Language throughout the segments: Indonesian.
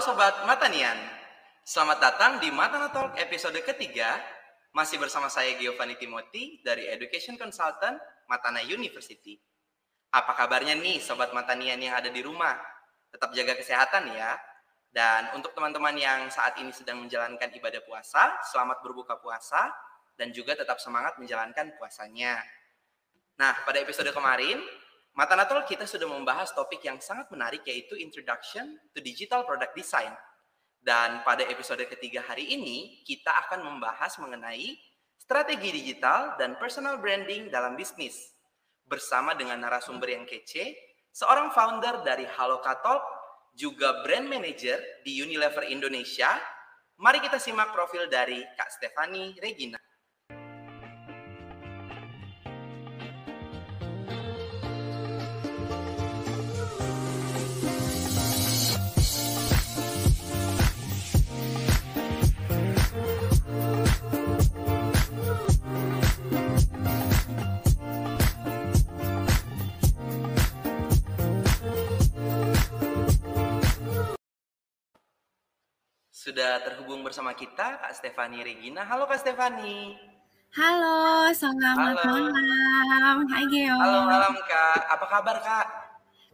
Sobat Matanian, selamat datang di Matana Talk episode ketiga. Masih bersama saya Giovanni Timothy dari Education Consultant Matana University. Apa kabarnya nih Sobat Matanian yang ada di rumah? Tetap jaga kesehatan ya. Dan untuk teman-teman yang saat ini sedang menjalankan ibadah puasa, selamat berbuka puasa dan juga tetap semangat menjalankan puasanya. Nah, pada episode kemarin, Matanatol kita sudah membahas topik yang sangat menarik yaitu Introduction to Digital Product Design. Dan pada episode ketiga hari ini, kita akan membahas mengenai strategi digital dan personal branding dalam bisnis. Bersama dengan narasumber yang kece, seorang founder dari Halokatalk, juga brand manager di Unilever Indonesia. Mari kita simak profil dari Kak Stefani Regina. Sudah terhubung bersama kita Kak Stefani Regina. Halo Kak Stefani. Halo, selamat Halo. malam. Hai Geo. Halo malam Kak. Apa kabar Kak?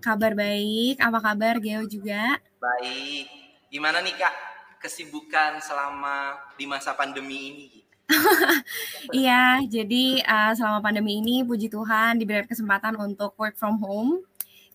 Kabar baik. Apa kabar Geo juga? Baik. Gimana nih Kak kesibukan selama di masa pandemi ini? Iya, jadi uh, selama pandemi ini puji Tuhan diberi kesempatan untuk work from home.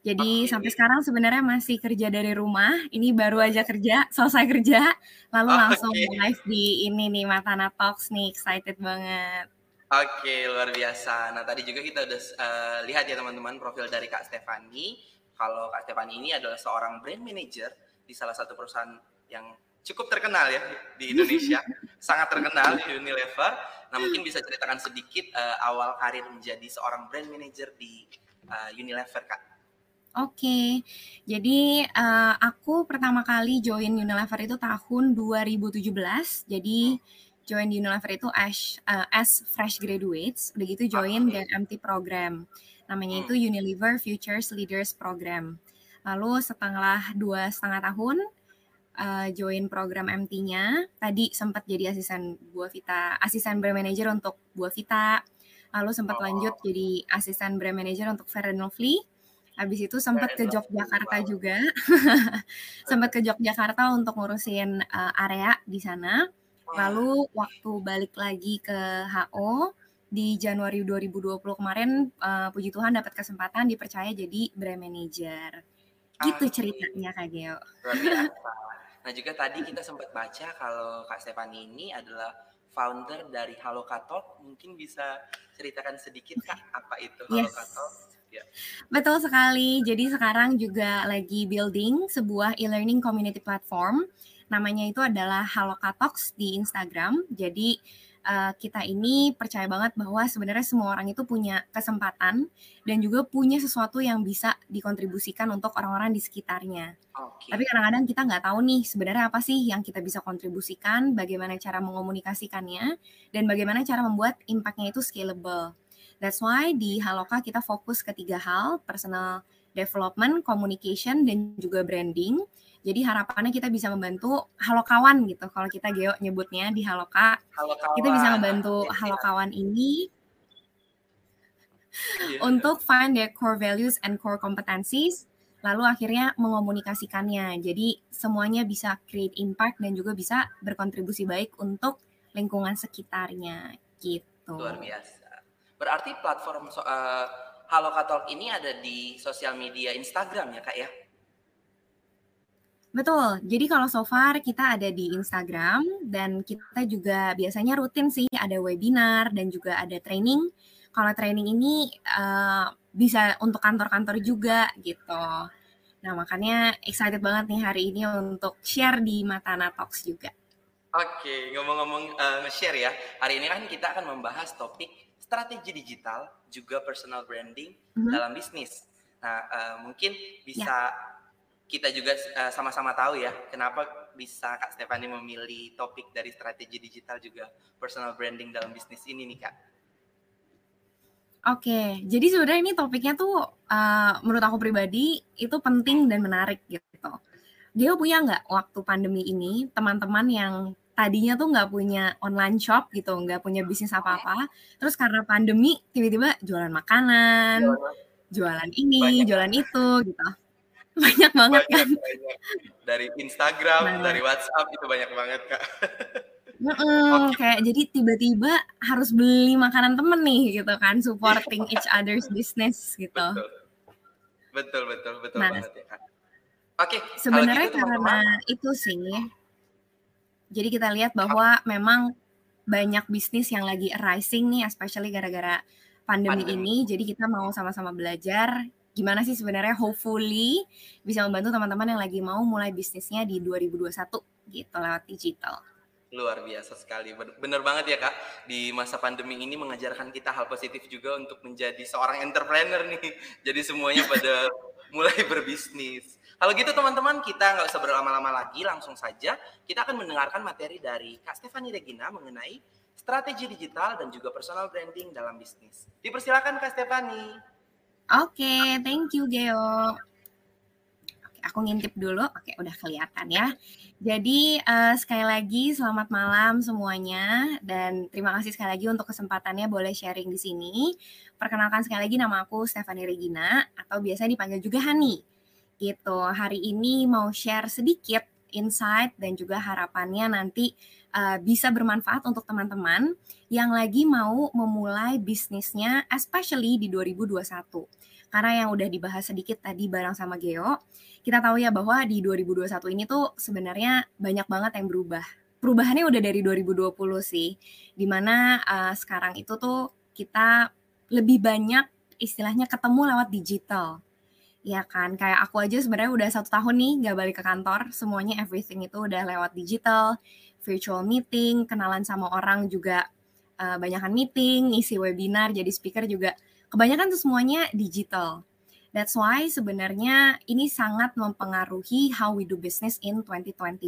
Jadi Oke. sampai sekarang sebenarnya masih kerja dari rumah. Ini baru aja kerja, selesai kerja, lalu Oh, langsung oke. live di ini nih Matana Talks nih, excited banget. Oke, luar biasa. Nah, tadi juga kita udah eh, lihat ya teman-teman profil dari Kak Stefani. Kalau Kak Stefani ini adalah seorang brand manager di salah satu perusahaan yang cukup terkenal ya di Indonesia, sangat terkenal di Unilever. Nah, mungkin bisa ceritakan sedikit eh, awal karir menjadi seorang brand manager di eh, Unilever, Kak. Oke, jadi uh, aku pertama kali join Unilever itu tahun 2017. Jadi join di Unilever itu as uh, as fresh graduates, udah gitu join Oke. the MT program. Namanya Hmm. itu Unilever Futures Leaders Program. Lalu setelah dua setengah tahun uh, join program MT-nya, tadi sempat jadi asisten Buah Vita, asisten brand manager untuk Buah Vita. Lalu sempat Oh. lanjut jadi asisten brand manager untuk Fair and Lovely. Habis itu sempat ke Yogyakarta juga. sempat ke Yogyakarta untuk ngurusin uh, area di sana. Lalu waktu balik lagi ke HO di Januari 2020 kemarin uh, puji Tuhan dapat kesempatan dipercaya jadi brand manager. Gitu ceritanya Kak Geo. Nah, juga tadi kita sempat baca kalau Kak Stefani ini adalah founder dari Halokatalk. Mungkin bisa ceritakan sedikit Kak apa itu Yes. Halokatalk? Ya. Betul sekali. Jadi sekarang juga lagi building sebuah e-learning community platform. Namanya itu adalah Halokatox di Instagram. Jadi eh, kita ini percaya banget bahwa sebenarnya semua orang itu punya kesempatan dan juga punya sesuatu yang bisa dikontribusikan untuk orang-orang di sekitarnya. Oke. Tapi kadang-kadang kita nggak tahu nih sebenarnya apa sih yang kita bisa kontribusikan, bagaimana cara mengomunikasikannya, dan bagaimana cara membuat impact-nya itu scalable. That's why di Haloka kita fokus ke tiga hal, personal development, communication, dan juga branding. Jadi harapannya kita bisa membantu halokawan gitu, kalau kita Geo nyebutnya di Haloka, Halo kawan. kita bisa membantu Oke, halokawan ini Iya. untuk find their core values and core competencies, lalu akhirnya mengomunikasikannya. Jadi semuanya bisa create impact dan juga bisa berkontribusi baik untuk lingkungan sekitarnya gitu. Luar biasa. Berarti platform so, eh, Halokatalk ini ada di sosial media Instagram ya Kak ya? Betul. Jadi kalau so far kita ada di Instagram dan kita juga biasanya rutin sih ada webinar dan juga ada training. Kalau training ini eh, bisa untuk kantor-kantor juga gitu. Nah makanya excited banget nih hari ini untuk share di Matana Talks juga. Oke, ngomong-ngomong eh, nge-share ya. Hari ini kan kita akan membahas topik strategi digital juga personal branding Mhm. dalam bisnis. Nah, eh, mungkin bisa kita juga eh, sama-sama tahu ya, kenapa bisa Kak Stefani memilih topik dari strategi digital juga personal branding dalam bisnis ini nih Kak. Oke, jadi sebenarnya ini topiknya tuh uh, menurut aku pribadi itu penting dan menarik gitu. Geo punya nggak waktu pandemi ini teman-teman yang tadinya tuh nggak punya online shop gitu, nggak punya bisnis apa-apa, terus karena pandemi tiba-tiba jualan makanan, jualan ini, Banyak. jualan itu gitu. Banyak banget Banyak, kan? banyak. Dari Instagram, Nah. dari WhatsApp itu banyak banget kak. Mhm, Oke. kayak jadi tiba-tiba harus beli makanan temen nih gitu kan, supporting each other's business gitu. Betul. Betul, betul, betul Nah. banget ya kak. Oke, kalau Sebenarnya gitu karena teman-teman, itu sih. Jadi kita lihat bahwa memang banyak bisnis yang lagi rising nih, especially gara-gara pandemi Pandemi. ini. Jadi kita mau sama-sama belajar gimana sih sebenarnya hopefully bisa membantu teman-teman yang lagi mau mulai bisnisnya di 2021 gitu lewat digital. luar biasa sekali. Ben- Bener banget ya kak, di masa pandemi ini mengajarkan kita hal positif juga untuk menjadi seorang entrepreneur nih. Jadi semuanya pada mulai berbisnis. Kalau gitu teman-teman, kita nggak usah berlama-lama lagi, langsung saja kita akan mendengarkan materi dari Kak Stefani Regina mengenai strategi digital dan juga personal branding dalam bisnis. Dipersilakan Kak Stefani. Oke, thank you Geo. Aku ngintip dulu. Oke, udah kelihatan ya. Jadi eh, sekali lagi selamat malam semuanya dan terima kasih sekali lagi untuk kesempatannya boleh sharing di sini. Perkenalkan sekali lagi nama aku Stephanie Regina atau biasa dipanggil juga Hani. Gitu. Hari ini mau share sedikit insight dan juga harapannya nanti eh, bisa bermanfaat untuk teman-teman yang lagi mau memulai bisnisnya especially di 2021. Karena yang udah dibahas sedikit tadi bareng sama Geo, kita tahu ya bahwa di 2021 ini tuh sebenarnya banyak banget yang berubah. Perubahannya udah dari 2020 sih, di mana uh, sekarang itu tuh kita lebih banyak istilahnya ketemu lewat digital. Ya kan, kayak aku aja sebenarnya udah satu tahun nih gak balik ke kantor, semuanya everything itu udah lewat digital, virtual meeting, kenalan sama orang juga uh, banyakan meeting, ngisi webinar, jadi speaker juga kebanyakan tuh semuanya digital. That's why sebenarnya ini sangat mempengaruhi how we do business in 2021.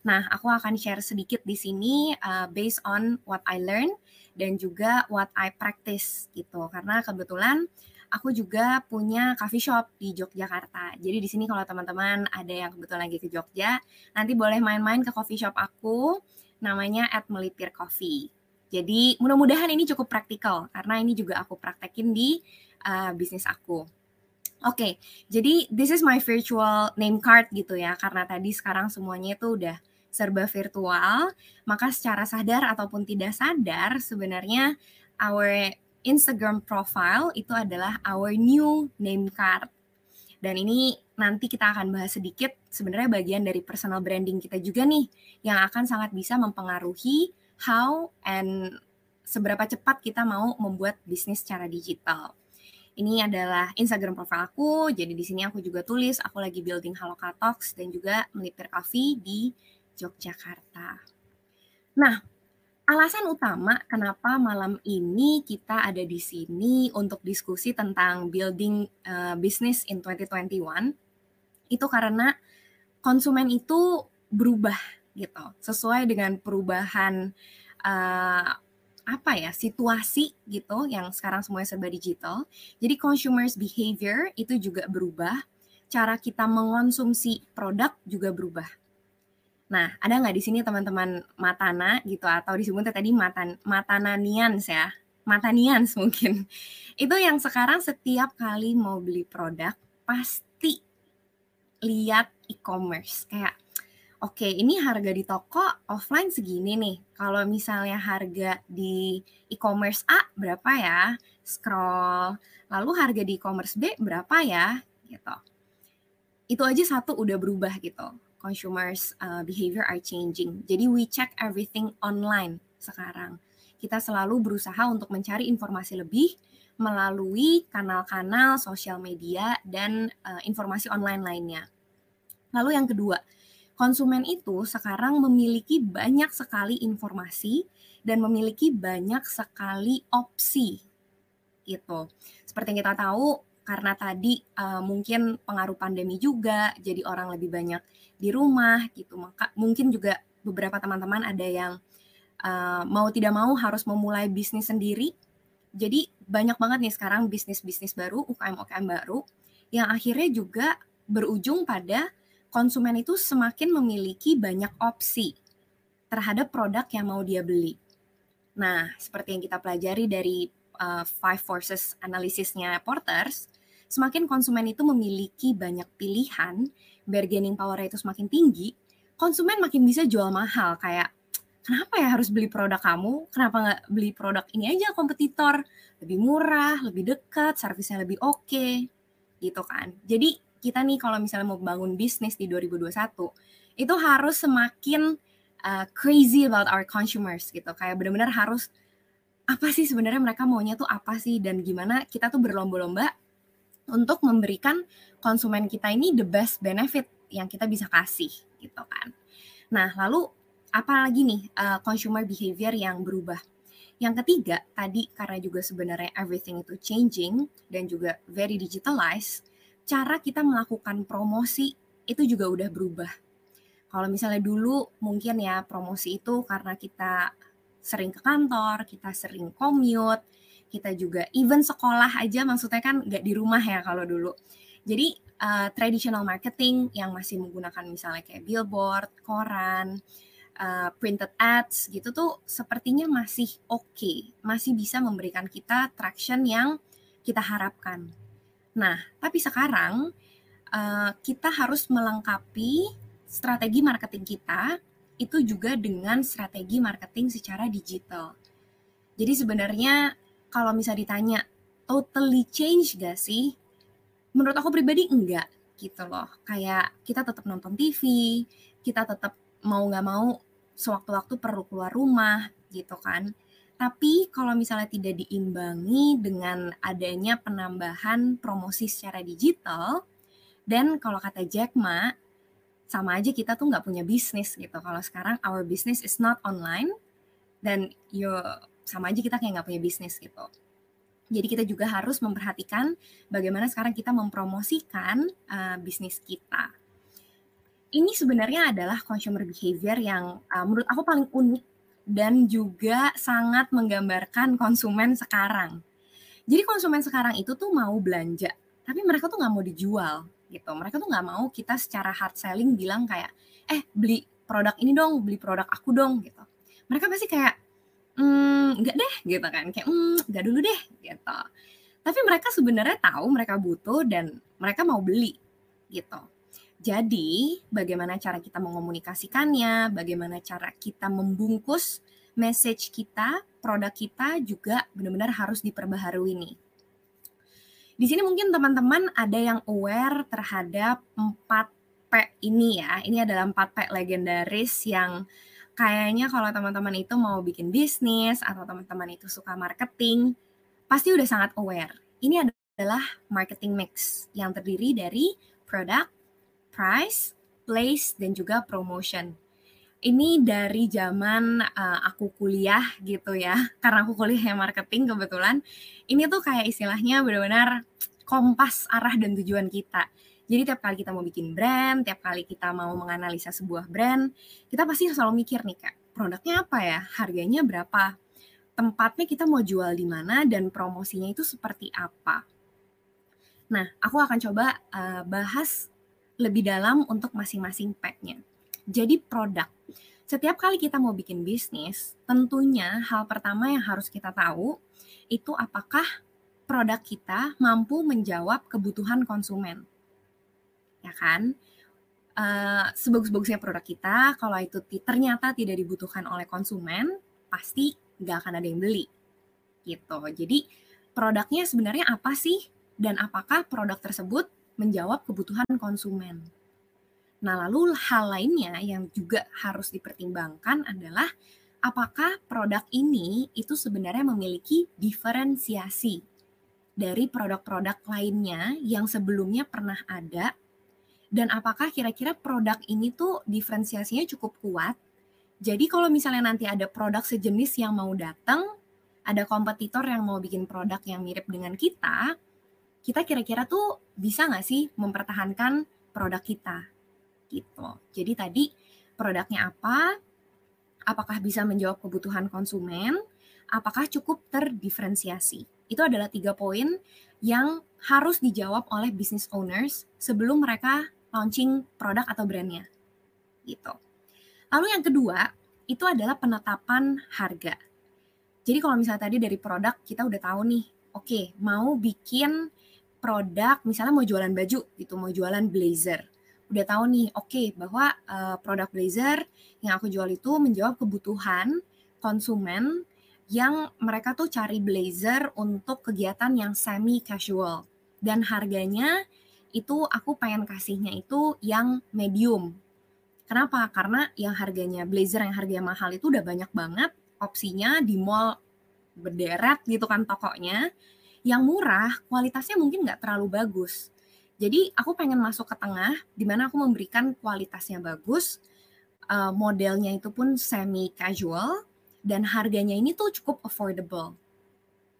Nah, aku akan share sedikit di sini uh, based on what I learn dan juga what I practice gitu. Karena kebetulan aku juga punya coffee shop di Yogyakarta. Jadi di sini kalau teman-teman ada yang kebetulan lagi ke Jogja, nanti boleh main-main ke coffee shop aku namanya at Melipir Coffee. Jadi mudah-mudahan ini cukup praktikal karena ini juga aku praktekin di uh, bisnis aku. Oke, okay, jadi this is my virtual name card gitu ya karena tadi sekarang semuanya itu udah serba virtual, maka secara sadar ataupun tidak sadar sebenarnya our Instagram profile itu adalah our new name card. Dan ini nanti kita akan bahas sedikit sebenarnya bagian dari personal branding kita juga nih yang akan sangat bisa mempengaruhi how and seberapa cepat kita mau membuat bisnis secara digital. Ini adalah Instagram profile aku, jadi di sini aku juga tulis aku lagi building Haloka Talks dan juga melipir coffee di Yogyakarta. Nah, alasan utama kenapa malam ini kita ada di sini untuk diskusi tentang building uh, business in 2021 itu karena konsumen itu berubah gitu sesuai dengan perubahan uh, apa ya situasi gitu yang sekarang semuanya serba digital. Jadi consumers behavior itu juga berubah cara kita mengonsumsi produk juga berubah nah ada nggak di sini teman-teman matana gitu atau disebutnya tadi matan matananians ya matanians mungkin itu yang sekarang setiap kali mau beli produk pasti lihat e-commerce kayak oke ini harga di toko offline segini nih. Kalau misalnya harga di e-commerce A berapa ya? Scroll. Lalu harga di e-commerce B berapa ya? Gitu. Itu aja satu udah berubah gitu. Consumers uh, behavior are changing. Jadi we check everything online sekarang. Kita selalu berusaha untuk mencari informasi lebih melalui kanal-kanal sosial media dan uh, informasi online lainnya. Lalu yang kedua, konsumen itu sekarang memiliki banyak sekali informasi dan memiliki banyak sekali opsi gitu. Seperti yang kita tahu karena tadi uh, mungkin pengaruh pandemi juga jadi orang lebih banyak di rumah gitu. Maka mungkin juga beberapa teman-teman ada yang uh, mau tidak mau harus memulai bisnis sendiri. Jadi banyak banget nih sekarang bisnis-bisnis baru, UKM-UKM baru yang akhirnya juga berujung pada konsumen itu semakin memiliki banyak opsi terhadap produk yang mau dia beli. Nah, seperti yang kita pelajari dari uh, five forces analisisnya Porters, semakin konsumen itu memiliki banyak pilihan, bargaining power itu semakin tinggi, konsumen makin bisa jual mahal kayak kenapa ya harus beli produk kamu? Kenapa nggak beli produk ini aja kompetitor? Lebih murah, lebih dekat, servisnya lebih oke, okay, gitu kan. Jadi kita nih kalau misalnya mau bangun bisnis di 2021, itu harus semakin uh, crazy about our consumers gitu. Kayak benar-benar harus apa sih sebenarnya mereka maunya tuh apa sih dan gimana kita tuh berlomba-lomba untuk memberikan konsumen kita ini the best benefit yang kita bisa kasih gitu kan. Nah, lalu apa lagi nih uh, consumer behavior yang berubah? Yang ketiga, tadi karena juga sebenarnya everything itu changing dan juga very digitalized, cara kita melakukan promosi itu juga udah berubah kalau misalnya dulu mungkin ya promosi itu karena kita sering ke kantor, kita sering commute, kita juga even sekolah aja maksudnya kan nggak di rumah ya kalau dulu. Jadi uh, traditional marketing yang masih menggunakan misalnya kayak billboard, koran, uh, printed ads gitu tuh sepertinya masih oke, okay, masih bisa memberikan kita traction yang kita harapkan. Nah, tapi sekarang uh, kita harus melengkapi strategi marketing kita itu juga dengan strategi marketing secara digital. Jadi sebenarnya kalau misalnya ditanya totally change gak sih? Menurut aku pribadi enggak gitu loh. Kayak kita tetap nonton TV, kita tetap mau nggak mau sewaktu-waktu perlu keluar rumah gitu kan. Tapi kalau misalnya tidak diimbangi dengan adanya penambahan promosi secara digital, dan kalau kata Jack Ma, sama aja kita tuh nggak punya bisnis gitu. Kalau sekarang our business is not online dan yo sama aja kita kayak nggak punya bisnis gitu. Jadi kita juga harus memperhatikan bagaimana sekarang kita mempromosikan uh, bisnis kita. Ini sebenarnya adalah consumer behavior yang uh, menurut aku paling unik dan juga sangat menggambarkan konsumen sekarang. Jadi konsumen sekarang itu tuh mau belanja, tapi mereka tuh nggak mau dijual gitu. Mereka tuh nggak mau kita secara hard selling bilang kayak, eh beli produk ini dong, beli produk aku dong gitu. Mereka pasti kayak, hmm, nggak deh gitu kan, kayak hmm, nggak dulu deh gitu. Tapi mereka sebenarnya tahu mereka butuh dan mereka mau beli gitu. Jadi, bagaimana cara kita mengomunikasikannya, bagaimana cara kita membungkus message kita, produk kita juga benar-benar harus diperbaharui nih. Di sini mungkin teman-teman ada yang aware terhadap 4P ini ya. Ini adalah 4P legendaris yang kayaknya kalau teman-teman itu mau bikin bisnis atau teman-teman itu suka marketing, pasti udah sangat aware. Ini adalah marketing mix yang terdiri dari product, price, place, dan juga promotion. Ini dari zaman uh, aku kuliah gitu ya. Karena aku kuliah marketing kebetulan. Ini tuh kayak istilahnya benar-benar kompas arah dan tujuan kita jadi tiap kali kita mau bikin brand tiap kali kita mau menganalisa sebuah brand kita pasti selalu mikir nih kak produknya apa ya harganya berapa tempatnya kita mau jual di mana dan promosinya itu seperti apa nah aku akan coba uh, bahas lebih dalam untuk masing-masing packnya jadi produk. Setiap kali kita mau bikin bisnis, tentunya hal pertama yang harus kita tahu itu apakah produk kita mampu menjawab kebutuhan konsumen. Ya kan? Uh, sebagus-bagusnya produk kita, kalau itu ternyata tidak dibutuhkan oleh konsumen, pasti nggak akan ada yang beli. Gitu. Jadi produknya sebenarnya apa sih? Dan apakah produk tersebut menjawab kebutuhan konsumen? Nah, lalu hal lainnya yang juga harus dipertimbangkan adalah apakah produk ini itu sebenarnya memiliki diferensiasi dari produk-produk lainnya yang sebelumnya pernah ada dan apakah kira-kira produk ini tuh diferensiasinya cukup kuat. Jadi kalau misalnya nanti ada produk sejenis yang mau datang, ada kompetitor yang mau bikin produk yang mirip dengan kita, kita kira-kira tuh bisa nggak sih mempertahankan produk kita? gitu. Jadi tadi produknya apa, apakah bisa menjawab kebutuhan konsumen, apakah cukup terdiferensiasi. Itu adalah tiga poin yang harus dijawab oleh business owners sebelum mereka launching produk atau brandnya. Gitu. Lalu yang kedua, itu adalah penetapan harga. Jadi kalau misalnya tadi dari produk kita udah tahu nih, oke, okay, mau bikin produk misalnya mau jualan baju gitu, mau jualan blazer. Udah tahu nih, oke, okay, bahwa uh, produk blazer yang aku jual itu menjawab kebutuhan konsumen yang mereka tuh cari blazer untuk kegiatan yang semi casual dan harganya itu aku pengen kasihnya itu yang medium. Kenapa? Karena yang harganya blazer yang harganya mahal itu udah banyak banget opsinya di mall berderet gitu kan tokonya. Yang murah kualitasnya mungkin nggak terlalu bagus. Jadi aku pengen masuk ke tengah di mana aku memberikan kualitasnya bagus, uh, modelnya itu pun semi casual dan harganya ini tuh cukup affordable.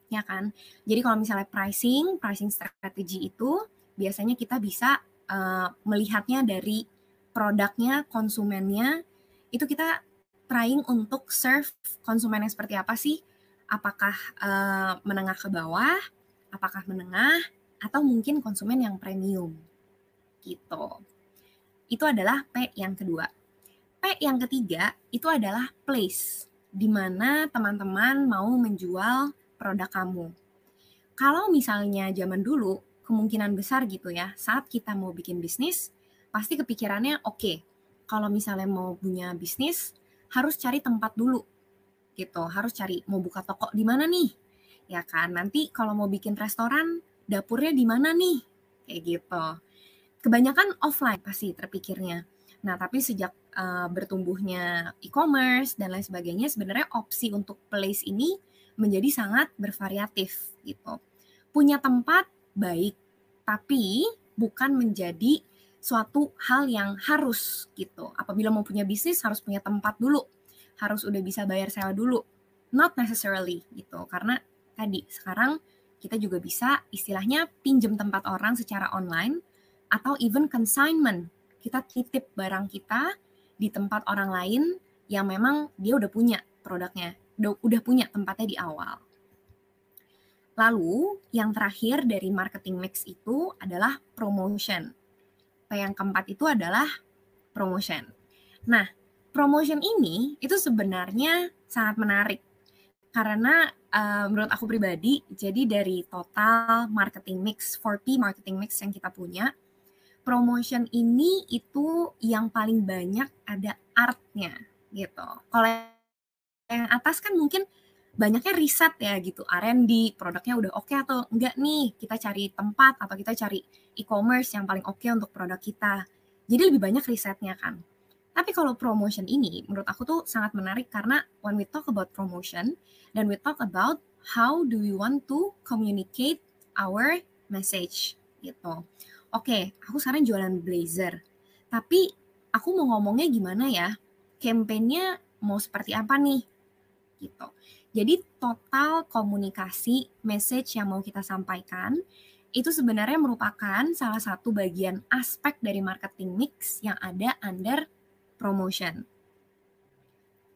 Ya kan? Jadi kalau misalnya pricing, pricing strategy itu biasanya kita bisa uh, melihatnya dari produknya, konsumennya, itu kita trying untuk serve konsumen yang seperti apa sih? Apakah uh, menengah ke bawah, apakah menengah, atau mungkin konsumen yang premium gitu. Itu adalah P yang kedua. P yang ketiga itu adalah place di mana teman-teman mau menjual produk kamu. Kalau misalnya zaman dulu, kemungkinan besar gitu ya, saat kita mau bikin bisnis, pasti kepikirannya oke, okay, kalau misalnya mau punya bisnis, harus cari tempat dulu. Gitu, harus cari mau buka toko di mana nih? Ya kan, nanti kalau mau bikin restoran, dapurnya di mana nih? Kayak gitu. Kebanyakan offline pasti terpikirnya. Nah, tapi sejak uh, bertumbuhnya e-commerce dan lain sebagainya, sebenarnya opsi untuk place ini menjadi sangat bervariatif gitu. Punya tempat baik, tapi bukan menjadi suatu hal yang harus gitu. Apabila mau punya bisnis harus punya tempat dulu, harus udah bisa bayar sewa dulu. Not necessarily gitu, karena tadi sekarang kita juga bisa istilahnya pinjam tempat orang secara online atau even consignment kita titip barang kita di tempat orang lain yang memang dia udah punya produknya, udah punya tempatnya di awal. Lalu, yang terakhir dari marketing mix itu adalah promotion. Yang keempat itu adalah promotion. Nah, promotion ini itu sebenarnya sangat menarik karena uh, menurut aku pribadi, jadi dari total marketing mix, 4P marketing mix yang kita punya, promotion ini itu yang paling banyak ada artnya gitu. Kalau yang atas kan mungkin banyaknya riset ya gitu, R&D, produknya udah oke okay atau enggak nih, kita cari tempat atau kita cari e-commerce yang paling oke okay untuk produk kita. Jadi lebih banyak risetnya kan. Tapi kalau promotion ini menurut aku tuh sangat menarik karena when we talk about promotion dan we talk about how do we want to communicate our message gitu oke, aku sekarang jualan blazer. Tapi aku mau ngomongnya gimana ya? Campaignnya mau seperti apa nih? Gitu. Jadi total komunikasi message yang mau kita sampaikan itu sebenarnya merupakan salah satu bagian aspek dari marketing mix yang ada under promotion.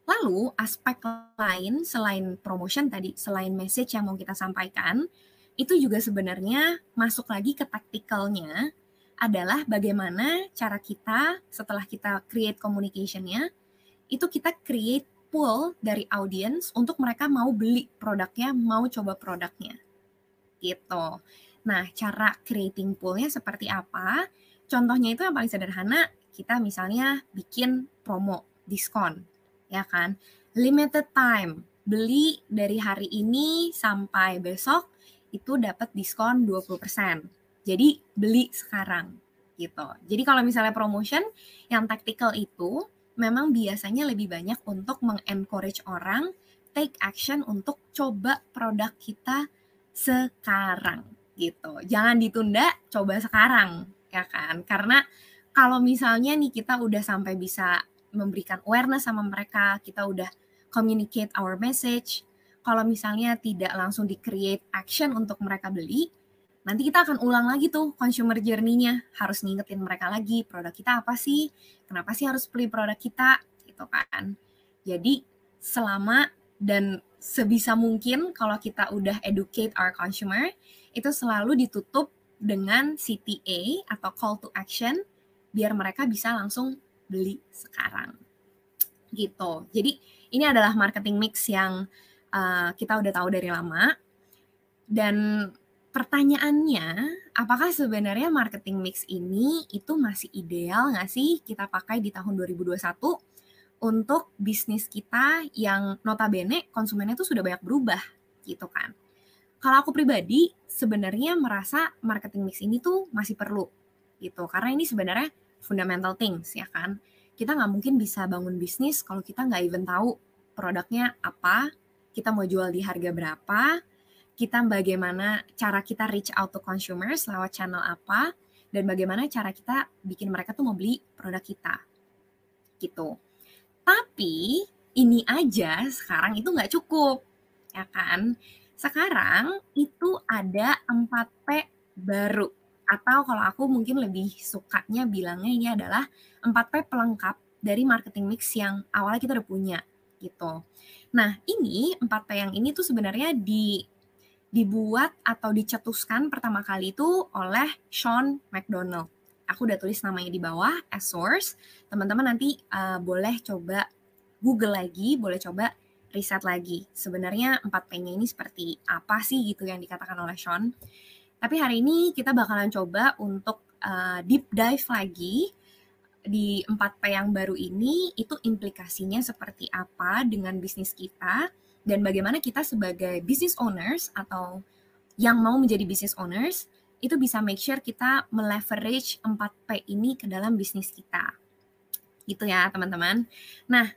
Lalu aspek lain selain promotion tadi, selain message yang mau kita sampaikan, itu juga sebenarnya masuk lagi ke taktikalnya adalah bagaimana cara kita setelah kita create communicationnya itu kita create pool dari audience untuk mereka mau beli produknya, mau coba produknya. Gitu. Nah, cara creating poolnya seperti apa? Contohnya itu yang paling sederhana, kita misalnya bikin promo, diskon, ya kan? Limited time, beli dari hari ini sampai besok, itu dapat diskon 20%. Jadi beli sekarang gitu. Jadi kalau misalnya promotion yang tactical itu memang biasanya lebih banyak untuk mengencourage orang take action untuk coba produk kita sekarang gitu. Jangan ditunda, coba sekarang ya kan? Karena kalau misalnya nih kita udah sampai bisa memberikan awareness sama mereka, kita udah communicate our message, kalau misalnya tidak langsung di-create action untuk mereka beli, nanti kita akan ulang lagi tuh consumer journey-nya. Harus ngingetin mereka lagi, produk kita apa sih? Kenapa sih harus beli produk kita? Gitu kan. Jadi selama dan sebisa mungkin kalau kita udah educate our consumer, itu selalu ditutup dengan CTA atau call to action biar mereka bisa langsung beli sekarang. Gitu. Jadi ini adalah marketing mix yang uh, kita udah tahu dari lama. Dan pertanyaannya, apakah sebenarnya marketing mix ini itu masih ideal nggak sih kita pakai di tahun 2021 untuk bisnis kita yang notabene konsumennya tuh sudah banyak berubah gitu kan. Kalau aku pribadi sebenarnya merasa marketing mix ini tuh masih perlu gitu karena ini sebenarnya fundamental things ya kan. Kita nggak mungkin bisa bangun bisnis kalau kita nggak even tahu produknya apa, kita mau jual di harga berapa, kita bagaimana cara kita reach out to consumers lewat channel apa, dan bagaimana cara kita bikin mereka tuh mau beli produk kita. Gitu. Tapi ini aja sekarang itu nggak cukup, ya kan? Sekarang itu ada 4P baru atau kalau aku mungkin lebih sukanya bilangnya ini adalah 4P pelengkap dari marketing mix yang awalnya kita udah punya gitu. Nah, ini 4P yang ini tuh sebenarnya di dibuat atau dicetuskan pertama kali itu oleh Sean McDonald. Aku udah tulis namanya di bawah as source. Teman-teman nanti uh, boleh coba Google lagi, boleh coba riset lagi. Sebenarnya 4P-nya ini seperti apa sih gitu yang dikatakan oleh Sean. Tapi hari ini kita bakalan coba untuk uh, deep dive lagi di 4P yang baru ini itu implikasinya seperti apa dengan bisnis kita dan bagaimana kita sebagai business owners atau yang mau menjadi business owners itu bisa make sure kita meleverage 4P ini ke dalam bisnis kita. Gitu ya, teman-teman. Nah,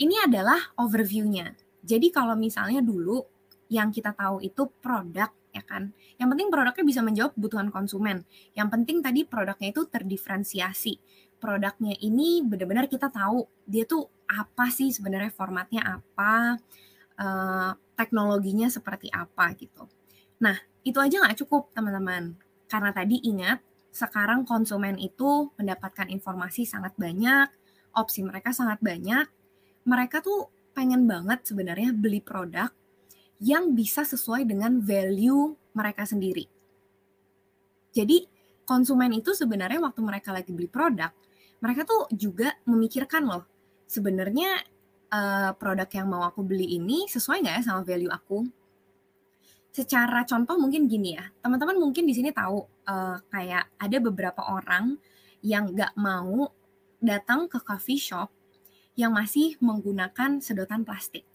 ini adalah overview-nya. Jadi kalau misalnya dulu yang kita tahu itu produk ya kan. Yang penting produknya bisa menjawab kebutuhan konsumen. Yang penting tadi produknya itu terdiferensiasi. Produknya ini benar-benar kita tahu dia tuh apa sih sebenarnya formatnya apa, uh, teknologinya seperti apa gitu. Nah, itu aja nggak cukup teman-teman. Karena tadi ingat, sekarang konsumen itu mendapatkan informasi sangat banyak, opsi mereka sangat banyak. Mereka tuh pengen banget sebenarnya beli produk yang bisa sesuai dengan value mereka sendiri. Jadi konsumen itu sebenarnya waktu mereka lagi beli produk, mereka tuh juga memikirkan loh, sebenarnya uh, produk yang mau aku beli ini sesuai nggak ya sama value aku? Secara contoh mungkin gini ya, teman-teman mungkin di sini tahu uh, kayak ada beberapa orang yang nggak mau datang ke coffee shop yang masih menggunakan sedotan plastik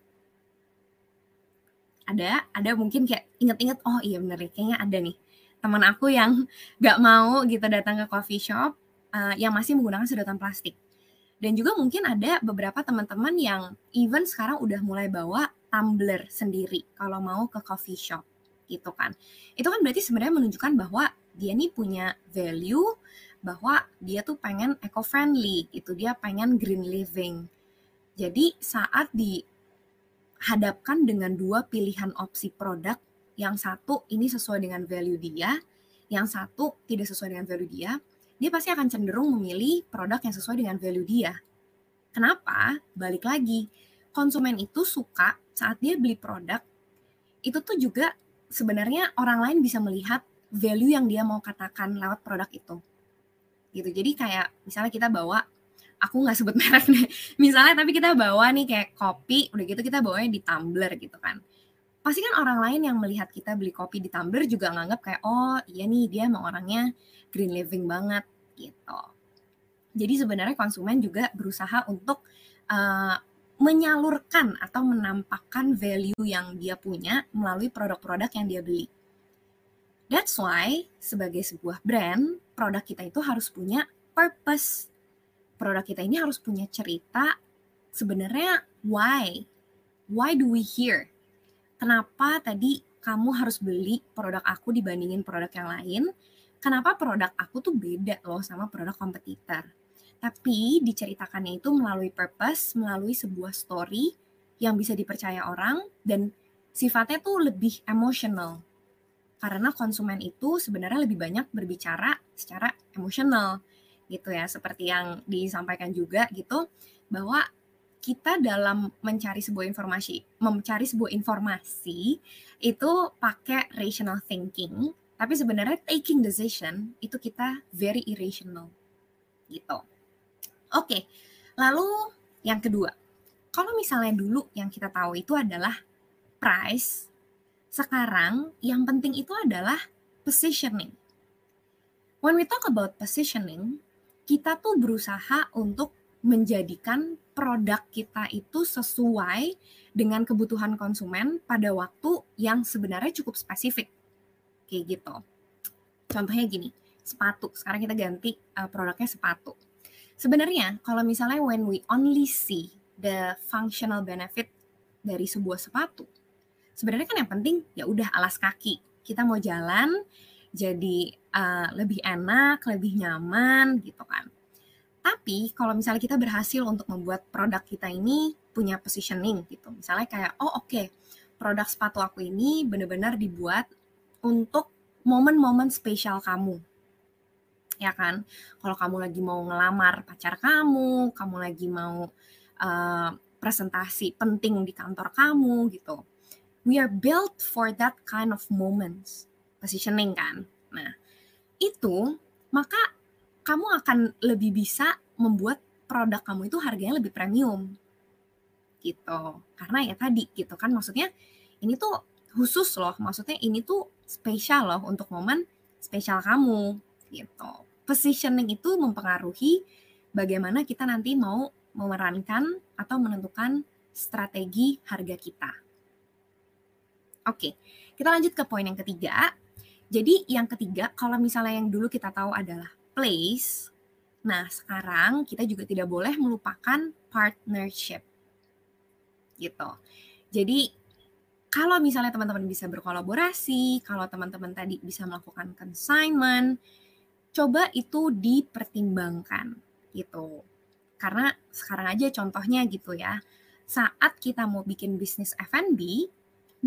ada ada mungkin kayak inget-inget oh iya bener ya kayaknya ada nih teman aku yang gak mau gitu datang ke coffee shop uh, yang masih menggunakan sedotan plastik dan juga mungkin ada beberapa teman-teman yang even sekarang udah mulai bawa tumbler sendiri kalau mau ke coffee shop gitu kan itu kan berarti sebenarnya menunjukkan bahwa dia nih punya value bahwa dia tuh pengen eco friendly gitu dia pengen green living jadi saat di hadapkan dengan dua pilihan opsi produk. Yang satu ini sesuai dengan value dia, yang satu tidak sesuai dengan value dia, dia pasti akan cenderung memilih produk yang sesuai dengan value dia. Kenapa? Balik lagi, konsumen itu suka saat dia beli produk, itu tuh juga sebenarnya orang lain bisa melihat value yang dia mau katakan lewat produk itu. Gitu. Jadi kayak misalnya kita bawa aku nggak sebut merek deh. Misalnya tapi kita bawa nih kayak kopi, udah gitu kita bawanya di tumbler gitu kan. Pasti kan orang lain yang melihat kita beli kopi di tumbler juga nganggap kayak oh iya nih dia emang orangnya green living banget gitu. Jadi sebenarnya konsumen juga berusaha untuk uh, menyalurkan atau menampakkan value yang dia punya melalui produk-produk yang dia beli. That's why sebagai sebuah brand, produk kita itu harus punya purpose produk kita ini harus punya cerita sebenarnya why why do we here kenapa tadi kamu harus beli produk aku dibandingin produk yang lain? Kenapa produk aku tuh beda loh sama produk kompetitor? Tapi diceritakannya itu melalui purpose melalui sebuah story yang bisa dipercaya orang dan sifatnya tuh lebih emosional. Karena konsumen itu sebenarnya lebih banyak berbicara secara emosional gitu ya. Seperti yang disampaikan juga gitu bahwa kita dalam mencari sebuah informasi mencari sebuah informasi itu pakai rational thinking tapi sebenarnya taking decision itu kita very irrational gitu. Oke, lalu yang kedua, kalau misalnya dulu yang kita tahu itu adalah price, sekarang yang penting itu adalah positioning. When we talk about positioning, kita tuh berusaha untuk menjadikan produk kita itu sesuai dengan kebutuhan konsumen pada waktu yang sebenarnya cukup spesifik. Kayak gitu. Contohnya gini, sepatu. Sekarang kita ganti uh, produknya sepatu. Sebenarnya kalau misalnya when we only see the functional benefit dari sebuah sepatu, sebenarnya kan yang penting ya udah alas kaki. Kita mau jalan jadi uh, lebih enak, lebih nyaman gitu kan. Tapi kalau misalnya kita berhasil untuk membuat produk kita ini punya positioning gitu. Misalnya kayak oh oke, okay, produk sepatu aku ini benar-benar dibuat untuk momen-momen spesial kamu. Ya kan? Kalau kamu lagi mau ngelamar pacar kamu, kamu lagi mau uh, presentasi penting di kantor kamu gitu. We are built for that kind of moments. Positioning kan. Nah, itu maka kamu akan lebih bisa membuat produk kamu itu harganya lebih premium. Gitu. Karena ya tadi gitu kan. Maksudnya ini tuh khusus loh. Maksudnya ini tuh spesial loh untuk momen spesial kamu. Gitu. Positioning itu mempengaruhi bagaimana kita nanti mau memerankan atau menentukan strategi harga kita. Oke kita lanjut ke poin yang ketiga. Jadi yang ketiga kalau misalnya yang dulu kita tahu adalah place. Nah, sekarang kita juga tidak boleh melupakan partnership. Gitu. Jadi kalau misalnya teman-teman bisa berkolaborasi, kalau teman-teman tadi bisa melakukan consignment, coba itu dipertimbangkan gitu. Karena sekarang aja contohnya gitu ya. Saat kita mau bikin bisnis F&B,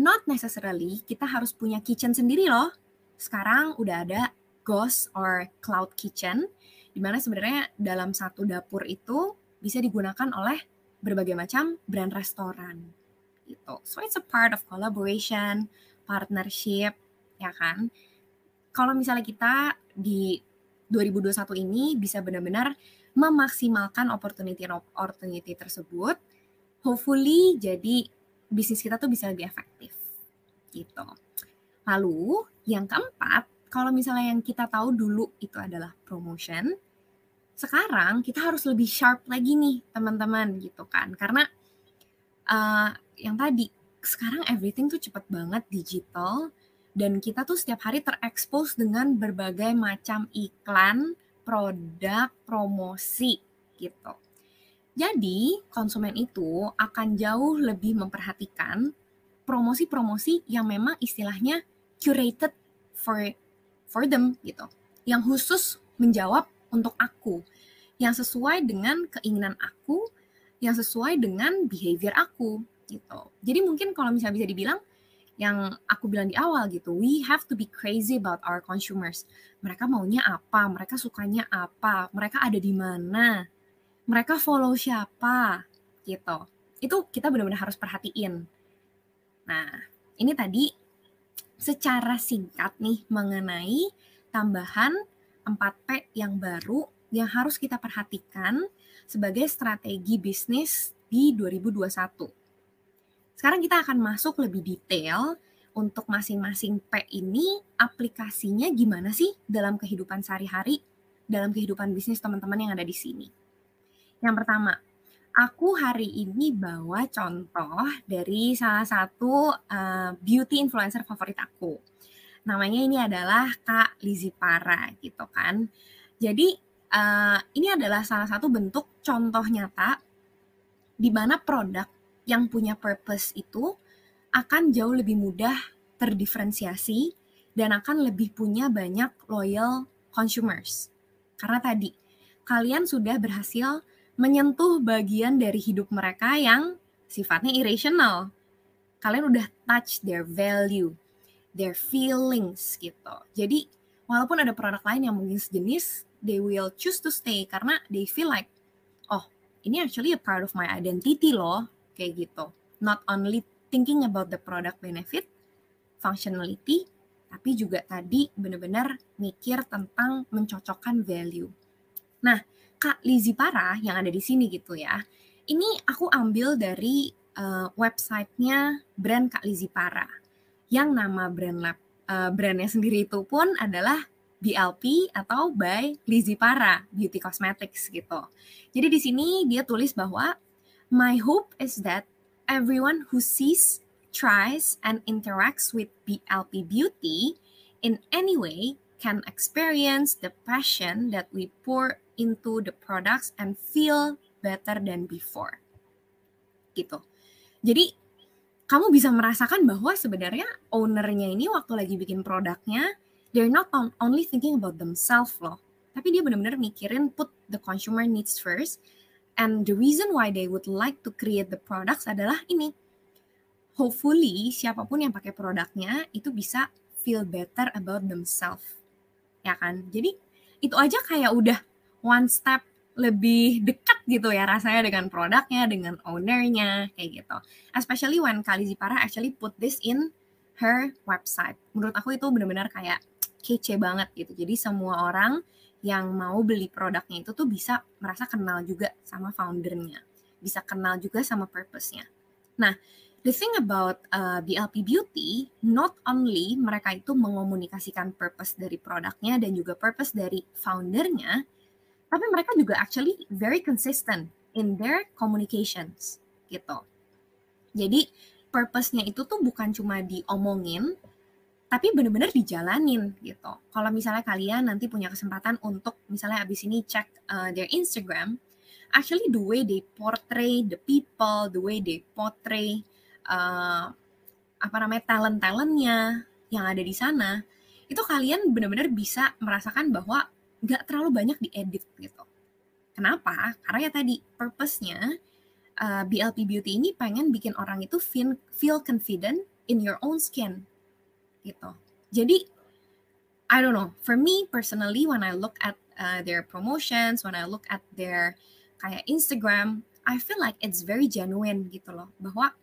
not necessarily kita harus punya kitchen sendiri loh. Sekarang udah ada ghost or cloud kitchen, di mana sebenarnya dalam satu dapur itu bisa digunakan oleh berbagai macam brand restoran. Gitu. So it's a part of collaboration, partnership, ya kan? Kalau misalnya kita di 2021 ini bisa benar-benar memaksimalkan opportunity opportunity tersebut, hopefully jadi bisnis kita tuh bisa lebih efektif. Gitu. Lalu yang keempat, kalau misalnya yang kita tahu dulu itu adalah promotion, sekarang kita harus lebih sharp lagi nih teman-teman gitu kan. Karena uh, yang tadi sekarang everything tuh cepet banget digital dan kita tuh setiap hari terekspos dengan berbagai macam iklan, produk, promosi gitu. Jadi, konsumen itu akan jauh lebih memperhatikan promosi-promosi yang memang istilahnya curated for for them gitu. Yang khusus menjawab untuk aku, yang sesuai dengan keinginan aku, yang sesuai dengan behavior aku gitu. Jadi mungkin kalau misalnya bisa dibilang yang aku bilang di awal gitu, we have to be crazy about our consumers. Mereka maunya apa, mereka sukanya apa, mereka ada di mana, mereka follow siapa gitu. Itu kita benar-benar harus perhatiin. Nah, ini tadi secara singkat nih mengenai tambahan 4P yang baru yang harus kita perhatikan sebagai strategi bisnis di 2021. Sekarang kita akan masuk lebih detail untuk masing-masing P ini aplikasinya gimana sih dalam kehidupan sehari-hari, dalam kehidupan bisnis teman-teman yang ada di sini. Yang pertama, aku hari ini bawa contoh dari salah satu uh, beauty influencer favorit aku. Namanya ini adalah Kak Lizzy Para gitu kan. Jadi uh, ini adalah salah satu bentuk contoh nyata di mana produk yang punya purpose itu akan jauh lebih mudah terdiferensiasi dan akan lebih punya banyak loyal consumers. Karena tadi kalian sudah berhasil menyentuh bagian dari hidup mereka yang sifatnya irrational. Kalian udah touch their value, their feelings gitu. Jadi walaupun ada produk lain yang mungkin sejenis, they will choose to stay karena they feel like, oh ini actually a part of my identity loh, kayak gitu. Not only thinking about the product benefit, functionality, tapi juga tadi benar-benar mikir tentang mencocokkan value. Nah, Kak Lizzie Para yang ada di sini gitu ya. Ini aku ambil dari uh, websitenya brand Kak Lizzie Para yang nama brand lab uh, brandnya sendiri itu pun adalah BLP atau by Lizzie Para Beauty Cosmetics gitu. Jadi di sini dia tulis bahwa my hope is that everyone who sees, tries and interacts with BLP Beauty in any way can experience the passion that we pour into the products and feel better than before. Gitu. Jadi kamu bisa merasakan bahwa sebenarnya ownernya ini waktu lagi bikin produknya, they're not only thinking about themselves loh, tapi dia benar-benar mikirin put the consumer needs first. And the reason why they would like to create the products adalah ini. Hopefully siapa pun yang pakai produknya itu bisa feel better about themselves ya kan jadi itu aja kayak udah one step lebih dekat gitu ya rasanya dengan produknya dengan ownernya kayak gitu. Especially when Kali Zipara actually put this in her website. Menurut aku itu benar-benar kayak kece banget gitu. Jadi semua orang yang mau beli produknya itu tuh bisa merasa kenal juga sama foundernya. Bisa kenal juga sama purpose-nya. Nah the thing about uh, BLP Beauty, not only mereka itu mengomunikasikan purpose dari produknya dan juga purpose dari foundernya, tapi mereka juga actually very consistent in their communications gitu. Jadi purpose-nya itu tuh bukan cuma diomongin, tapi benar-benar dijalanin gitu. Kalau misalnya kalian nanti punya kesempatan untuk misalnya abis ini cek uh, their Instagram, actually the way they portray the people, the way they portray uh, apa namanya talent-talentnya yang ada di sana itu kalian benar-benar bisa merasakan bahwa nggak terlalu banyak diedit gitu. Kenapa? Karena ya tadi purpose-nya uh, BLP Beauty ini pengen bikin orang itu feel, feel confident in your own skin gitu. Jadi I don't know. For me personally, when I look at uh, their promotions, when I look at their kayak Instagram, I feel like it's very genuine gitu loh. Bahwa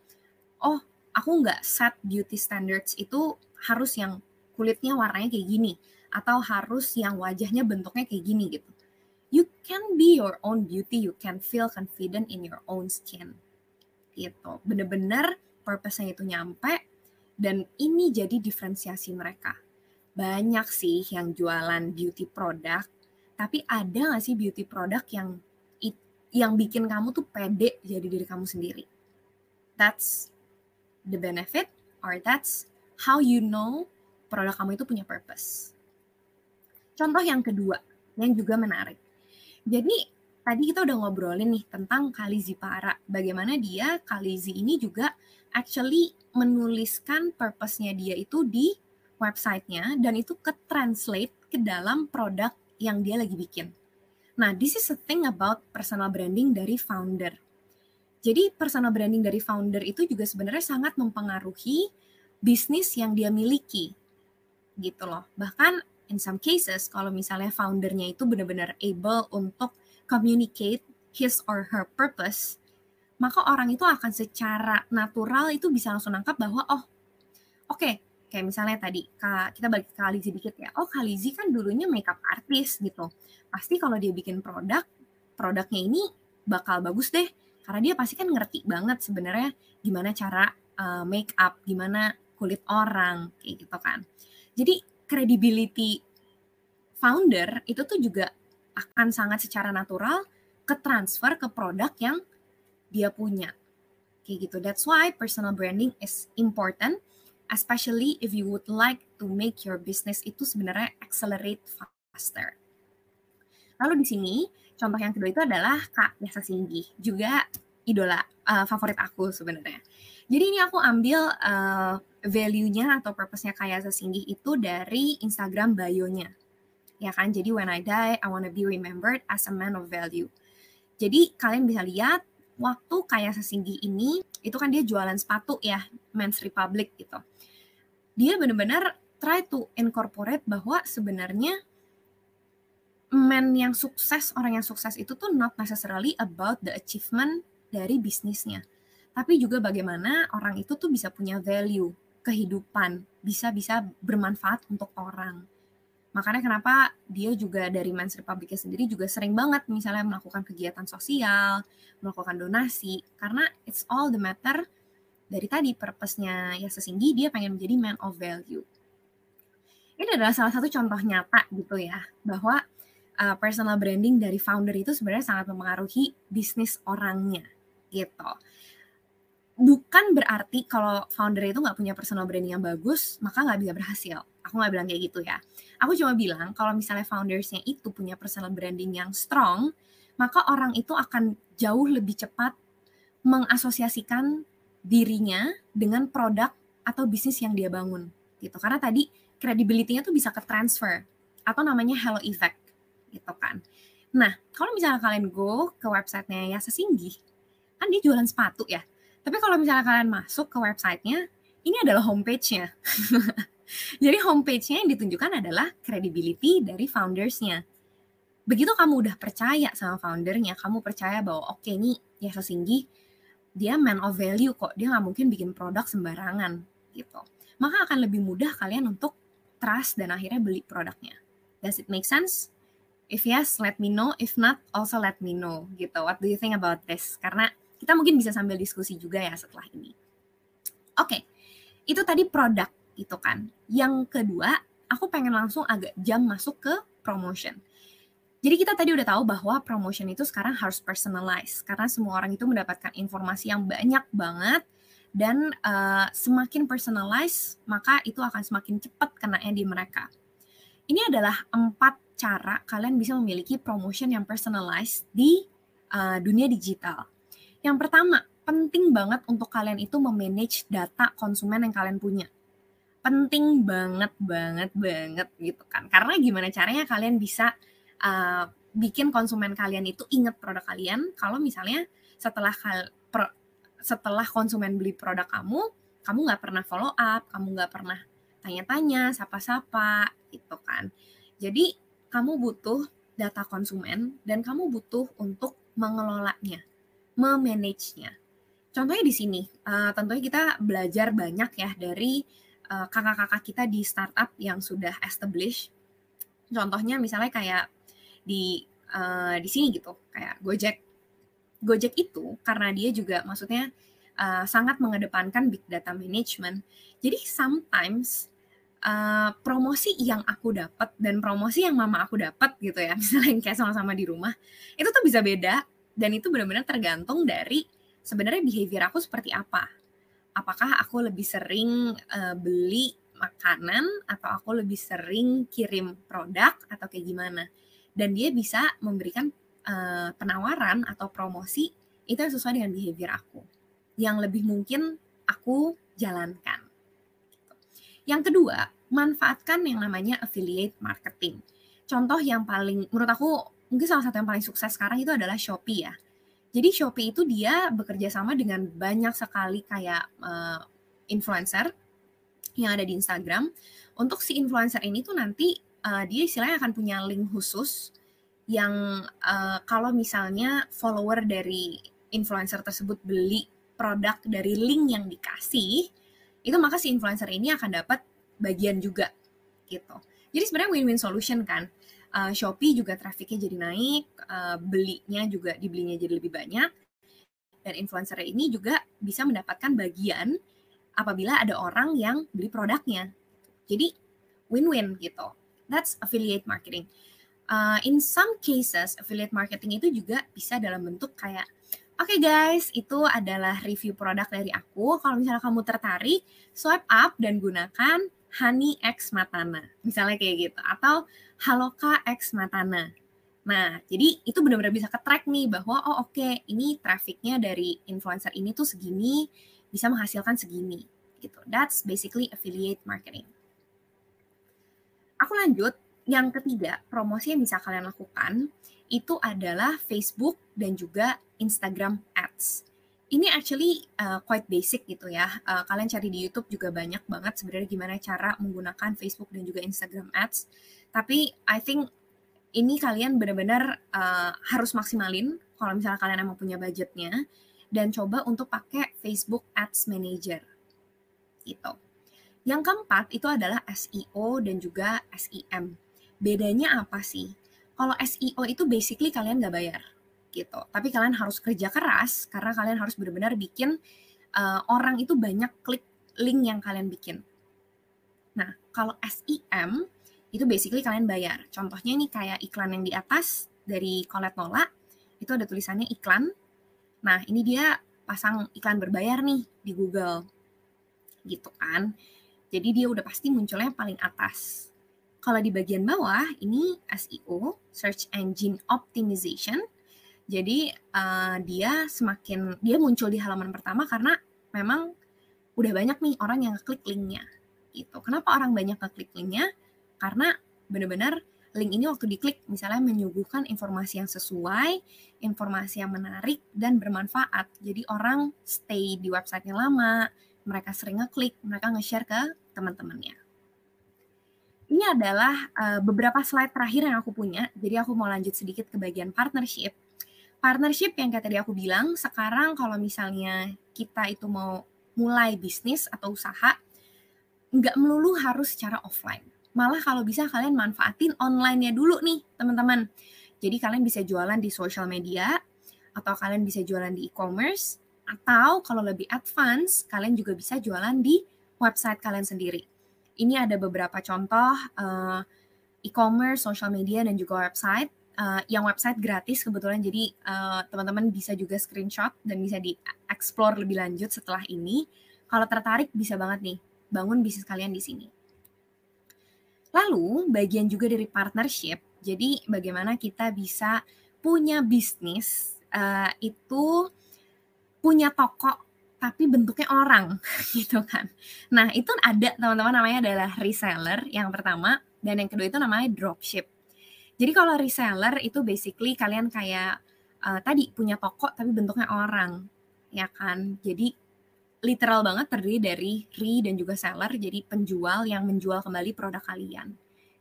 oh aku nggak set beauty standards itu harus yang kulitnya warnanya kayak gini atau harus yang wajahnya bentuknya kayak gini gitu. You can be your own beauty, you can feel confident in your own skin. Gitu. Bener-bener purpose-nya itu nyampe dan ini jadi diferensiasi mereka. Banyak sih yang jualan beauty product, tapi ada nggak sih beauty product yang yang bikin kamu tuh pede jadi diri kamu sendiri? That's the benefit or that's how you know produk kamu itu punya purpose. Contoh yang kedua yang juga menarik. Jadi tadi kita udah ngobrolin nih tentang Kalizi Para. Bagaimana dia Kalizi ini juga actually menuliskan purpose-nya dia itu di websitenya dan itu ke translate ke dalam produk yang dia lagi bikin. Nah, this is a thing about personal branding dari founder jadi personal branding dari founder itu juga sebenarnya sangat mempengaruhi bisnis yang dia miliki. Gitu loh. Bahkan in some cases kalau misalnya foundernya itu benar-benar able untuk communicate his or her purpose, maka orang itu akan secara natural itu bisa langsung nangkap bahwa oh, oke, okay, kayak misalnya tadi kita balik ke Kalizi dikit ya. Oh, Kalizi kan dulunya makeup artist gitu. Pasti kalau dia bikin produk, produknya ini bakal bagus deh karena dia pasti kan ngerti banget sebenarnya gimana cara uh, make up, gimana kulit orang kayak gitu kan. Jadi credibility founder itu tuh juga akan sangat secara natural ke transfer ke produk yang dia punya. Kayak gitu. That's why personal branding is important especially if you would like to make your business itu sebenarnya accelerate faster. Lalu di sini contoh yang kedua itu adalah Kak Yasa Singgi, juga idola uh, favorit aku sebenarnya. Jadi ini aku ambil uh, value-nya atau purpose-nya Kak Yasa Singgi itu dari Instagram bio-nya. Ya kan, jadi when I die, I wanna be remembered as a man of value. Jadi kalian bisa lihat waktu Kaya Singgi ini itu kan dia jualan sepatu ya Men's Republic gitu. Dia benar-benar try to incorporate bahwa sebenarnya men yang sukses, orang yang sukses itu tuh not necessarily about the achievement dari bisnisnya. Tapi juga bagaimana orang itu tuh bisa punya value, kehidupan, bisa-bisa bermanfaat untuk orang. Makanya kenapa dia juga dari Men's Republic sendiri juga sering banget misalnya melakukan kegiatan sosial, melakukan donasi, karena it's all the matter dari tadi purpose-nya ya sesinggi dia pengen menjadi man of value. Ini adalah salah satu contoh nyata gitu ya, bahwa uh, personal branding dari founder itu sebenarnya sangat mempengaruhi bisnis orangnya gitu. Bukan berarti kalau founder itu nggak punya personal branding yang bagus, maka nggak bisa berhasil. Aku nggak bilang kayak gitu ya. Aku cuma bilang kalau misalnya foundersnya itu punya personal branding yang strong, maka orang itu akan jauh lebih cepat mengasosiasikan dirinya dengan produk atau bisnis yang dia bangun gitu. Karena tadi credibility-nya tuh bisa ke transfer atau namanya halo effect gitu kan. Nah, kalau misalnya kalian go ke websitenya ya Sesinggi, kan dia jualan sepatu ya. Tapi kalau misalnya kalian masuk ke websitenya, ini adalah homepage-nya. Jadi homepage-nya yang ditunjukkan adalah credibility dari founders-nya. Begitu kamu udah percaya sama foundernya, kamu percaya bahwa oke okay, nih ya Sesinggi, dia man of value kok, dia nggak mungkin bikin produk sembarangan gitu. Maka akan lebih mudah kalian untuk trust dan akhirnya beli produknya. Does it make sense? If yes, let me know. If not, also let me know. Gitu. What do you think about this? Karena kita mungkin bisa sambil diskusi juga ya setelah ini. Oke, okay. itu tadi produk gitu kan. Yang kedua, aku pengen langsung agak jam masuk ke promotion. Jadi kita tadi udah tahu bahwa promotion itu sekarang harus personalize karena semua orang itu mendapatkan informasi yang banyak banget dan uh, semakin personalize maka itu akan semakin cepat kenanya di mereka. Ini adalah empat cara kalian bisa memiliki promotion yang personalized di uh, dunia digital. Yang pertama, penting banget untuk kalian itu memanage data konsumen yang kalian punya. Penting banget, banget, banget gitu kan. Karena gimana caranya kalian bisa uh, bikin konsumen kalian itu inget produk kalian kalau misalnya setelah kal pro, setelah konsumen beli produk kamu, kamu nggak pernah follow up, kamu nggak pernah tanya-tanya, sapa-sapa, gitu kan. Jadi kamu butuh data konsumen dan kamu butuh untuk mengelolanya, memanage-nya. Contohnya di sini, uh, tentunya kita belajar banyak ya dari eh, kakak-kakak kita di startup yang sudah established. Contohnya misalnya kayak di uh, di sini gitu, kayak Gojek. Gojek itu karena dia juga maksudnya uh, sangat mengedepankan big data management. Jadi sometimes uh, promosi yang aku dapat dan promosi yang mama aku dapat gitu ya misalnya kayak sama-sama di rumah itu tuh bisa beda dan itu benar-benar tergantung dari sebenarnya behavior aku seperti apa. Apakah aku lebih sering uh, beli makanan atau aku lebih sering kirim produk atau kayak gimana. Dan dia bisa memberikan uh, penawaran atau promosi itu yang sesuai dengan behavior aku. Yang lebih mungkin aku jalankan. Yang kedua, manfaatkan yang namanya affiliate marketing. Contoh yang paling, menurut aku, mungkin salah satu yang paling sukses sekarang itu adalah Shopee ya. Jadi Shopee itu dia bekerja sama dengan banyak sekali kayak uh, influencer yang ada di Instagram. Untuk si influencer ini tuh nanti uh, dia istilahnya akan punya link khusus yang uh, kalau misalnya follower dari influencer tersebut beli produk dari link yang dikasih, itu maka si influencer ini akan dapat bagian juga gitu. Jadi sebenarnya win-win solution kan. Uh, Shopee juga trafficnya jadi naik, uh, belinya juga dibelinya jadi lebih banyak, dan influencer ini juga bisa mendapatkan bagian apabila ada orang yang beli produknya. Jadi win-win gitu. That's affiliate marketing. Uh, in some cases, affiliate marketing itu juga bisa dalam bentuk kayak Oke okay guys, itu adalah review produk dari aku. Kalau misalnya kamu tertarik, swipe up dan gunakan Honey X Matana. Misalnya kayak gitu. Atau Haloka X Matana. Nah, jadi itu benar-benar bisa ke-track nih bahwa oh oke, okay, ini trafficnya dari influencer ini tuh segini, bisa menghasilkan segini. Gitu. That's basically affiliate marketing. Aku lanjut, yang ketiga, promosi yang bisa kalian lakukan itu adalah Facebook dan juga Instagram Ads. Ini actually uh, quite basic gitu ya. Uh, kalian cari di YouTube juga banyak banget sebenarnya gimana cara menggunakan Facebook dan juga Instagram Ads. Tapi I think ini kalian benar-benar uh, harus maksimalin kalau misalnya kalian emang punya budgetnya dan coba untuk pakai Facebook Ads Manager. Gitu. Yang keempat itu adalah SEO dan juga SEM bedanya apa sih? Kalau SEO itu basically kalian nggak bayar gitu. Tapi kalian harus kerja keras karena kalian harus benar-benar bikin uh, orang itu banyak klik link yang kalian bikin. Nah, kalau SEM itu basically kalian bayar. Contohnya ini kayak iklan yang di atas dari Colette Nola, itu ada tulisannya iklan. Nah, ini dia pasang iklan berbayar nih di Google. Gitu kan. Jadi dia udah pasti munculnya paling atas. Kalau di bagian bawah, ini SEO, Search Engine Optimization. Jadi uh, dia semakin, dia muncul di halaman pertama karena memang udah banyak nih orang yang ngeklik linknya. Gitu. Kenapa orang banyak ngeklik linknya? karena benar-benar link ini waktu diklik misalnya menyuguhkan informasi yang sesuai, informasi yang menarik dan bermanfaat. Jadi orang stay di websitenya lama, mereka sering ngeklik, mereka nge-share ke teman-temannya. Ini adalah uh, beberapa slide terakhir yang aku punya. Jadi aku mau lanjut sedikit ke bagian partnership. Partnership yang kayak tadi aku bilang, sekarang kalau misalnya kita itu mau mulai bisnis atau usaha, nggak melulu harus secara offline malah kalau bisa kalian manfaatin online-nya dulu nih, teman-teman. Jadi kalian bisa jualan di social media, atau kalian bisa jualan di e-commerce, atau kalau lebih advance, kalian juga bisa jualan di website kalian sendiri. Ini ada beberapa contoh uh, e-commerce, social media, dan juga website. Uh, yang website gratis kebetulan jadi uh, teman-teman bisa juga screenshot dan bisa di-explore lebih lanjut setelah ini. Kalau tertarik bisa banget nih bangun bisnis kalian di sini. Lalu bagian juga dari partnership, jadi bagaimana kita bisa punya bisnis uh, itu punya toko tapi bentuknya orang gitu kan. Nah itu ada teman-teman namanya adalah reseller yang pertama dan yang kedua itu namanya dropship. Jadi kalau reseller itu basically kalian kayak uh, tadi punya toko tapi bentuknya orang ya kan. Jadi literal banget terdiri dari re dan juga seller, jadi penjual yang menjual kembali produk kalian.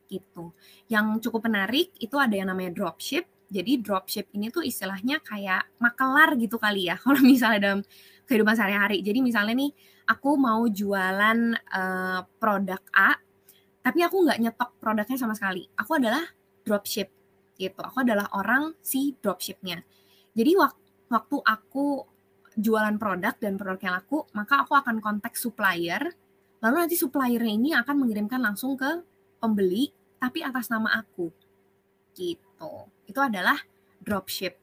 Gitu. Yang cukup menarik itu ada yang namanya dropship. Jadi dropship ini tuh istilahnya kayak makelar gitu kali ya. Kalau misalnya dalam kehidupan sehari-hari. Jadi misalnya nih, aku mau jualan uh, produk A, tapi aku nggak nyetok produknya sama sekali. Aku adalah dropship gitu. Aku adalah orang si dropshipnya. Jadi waktu aku jualan produk dan produknya laku, maka aku akan kontak supplier. Lalu nanti suppliernya ini akan mengirimkan langsung ke pembeli, tapi atas nama aku. Gitu. Itu adalah dropship.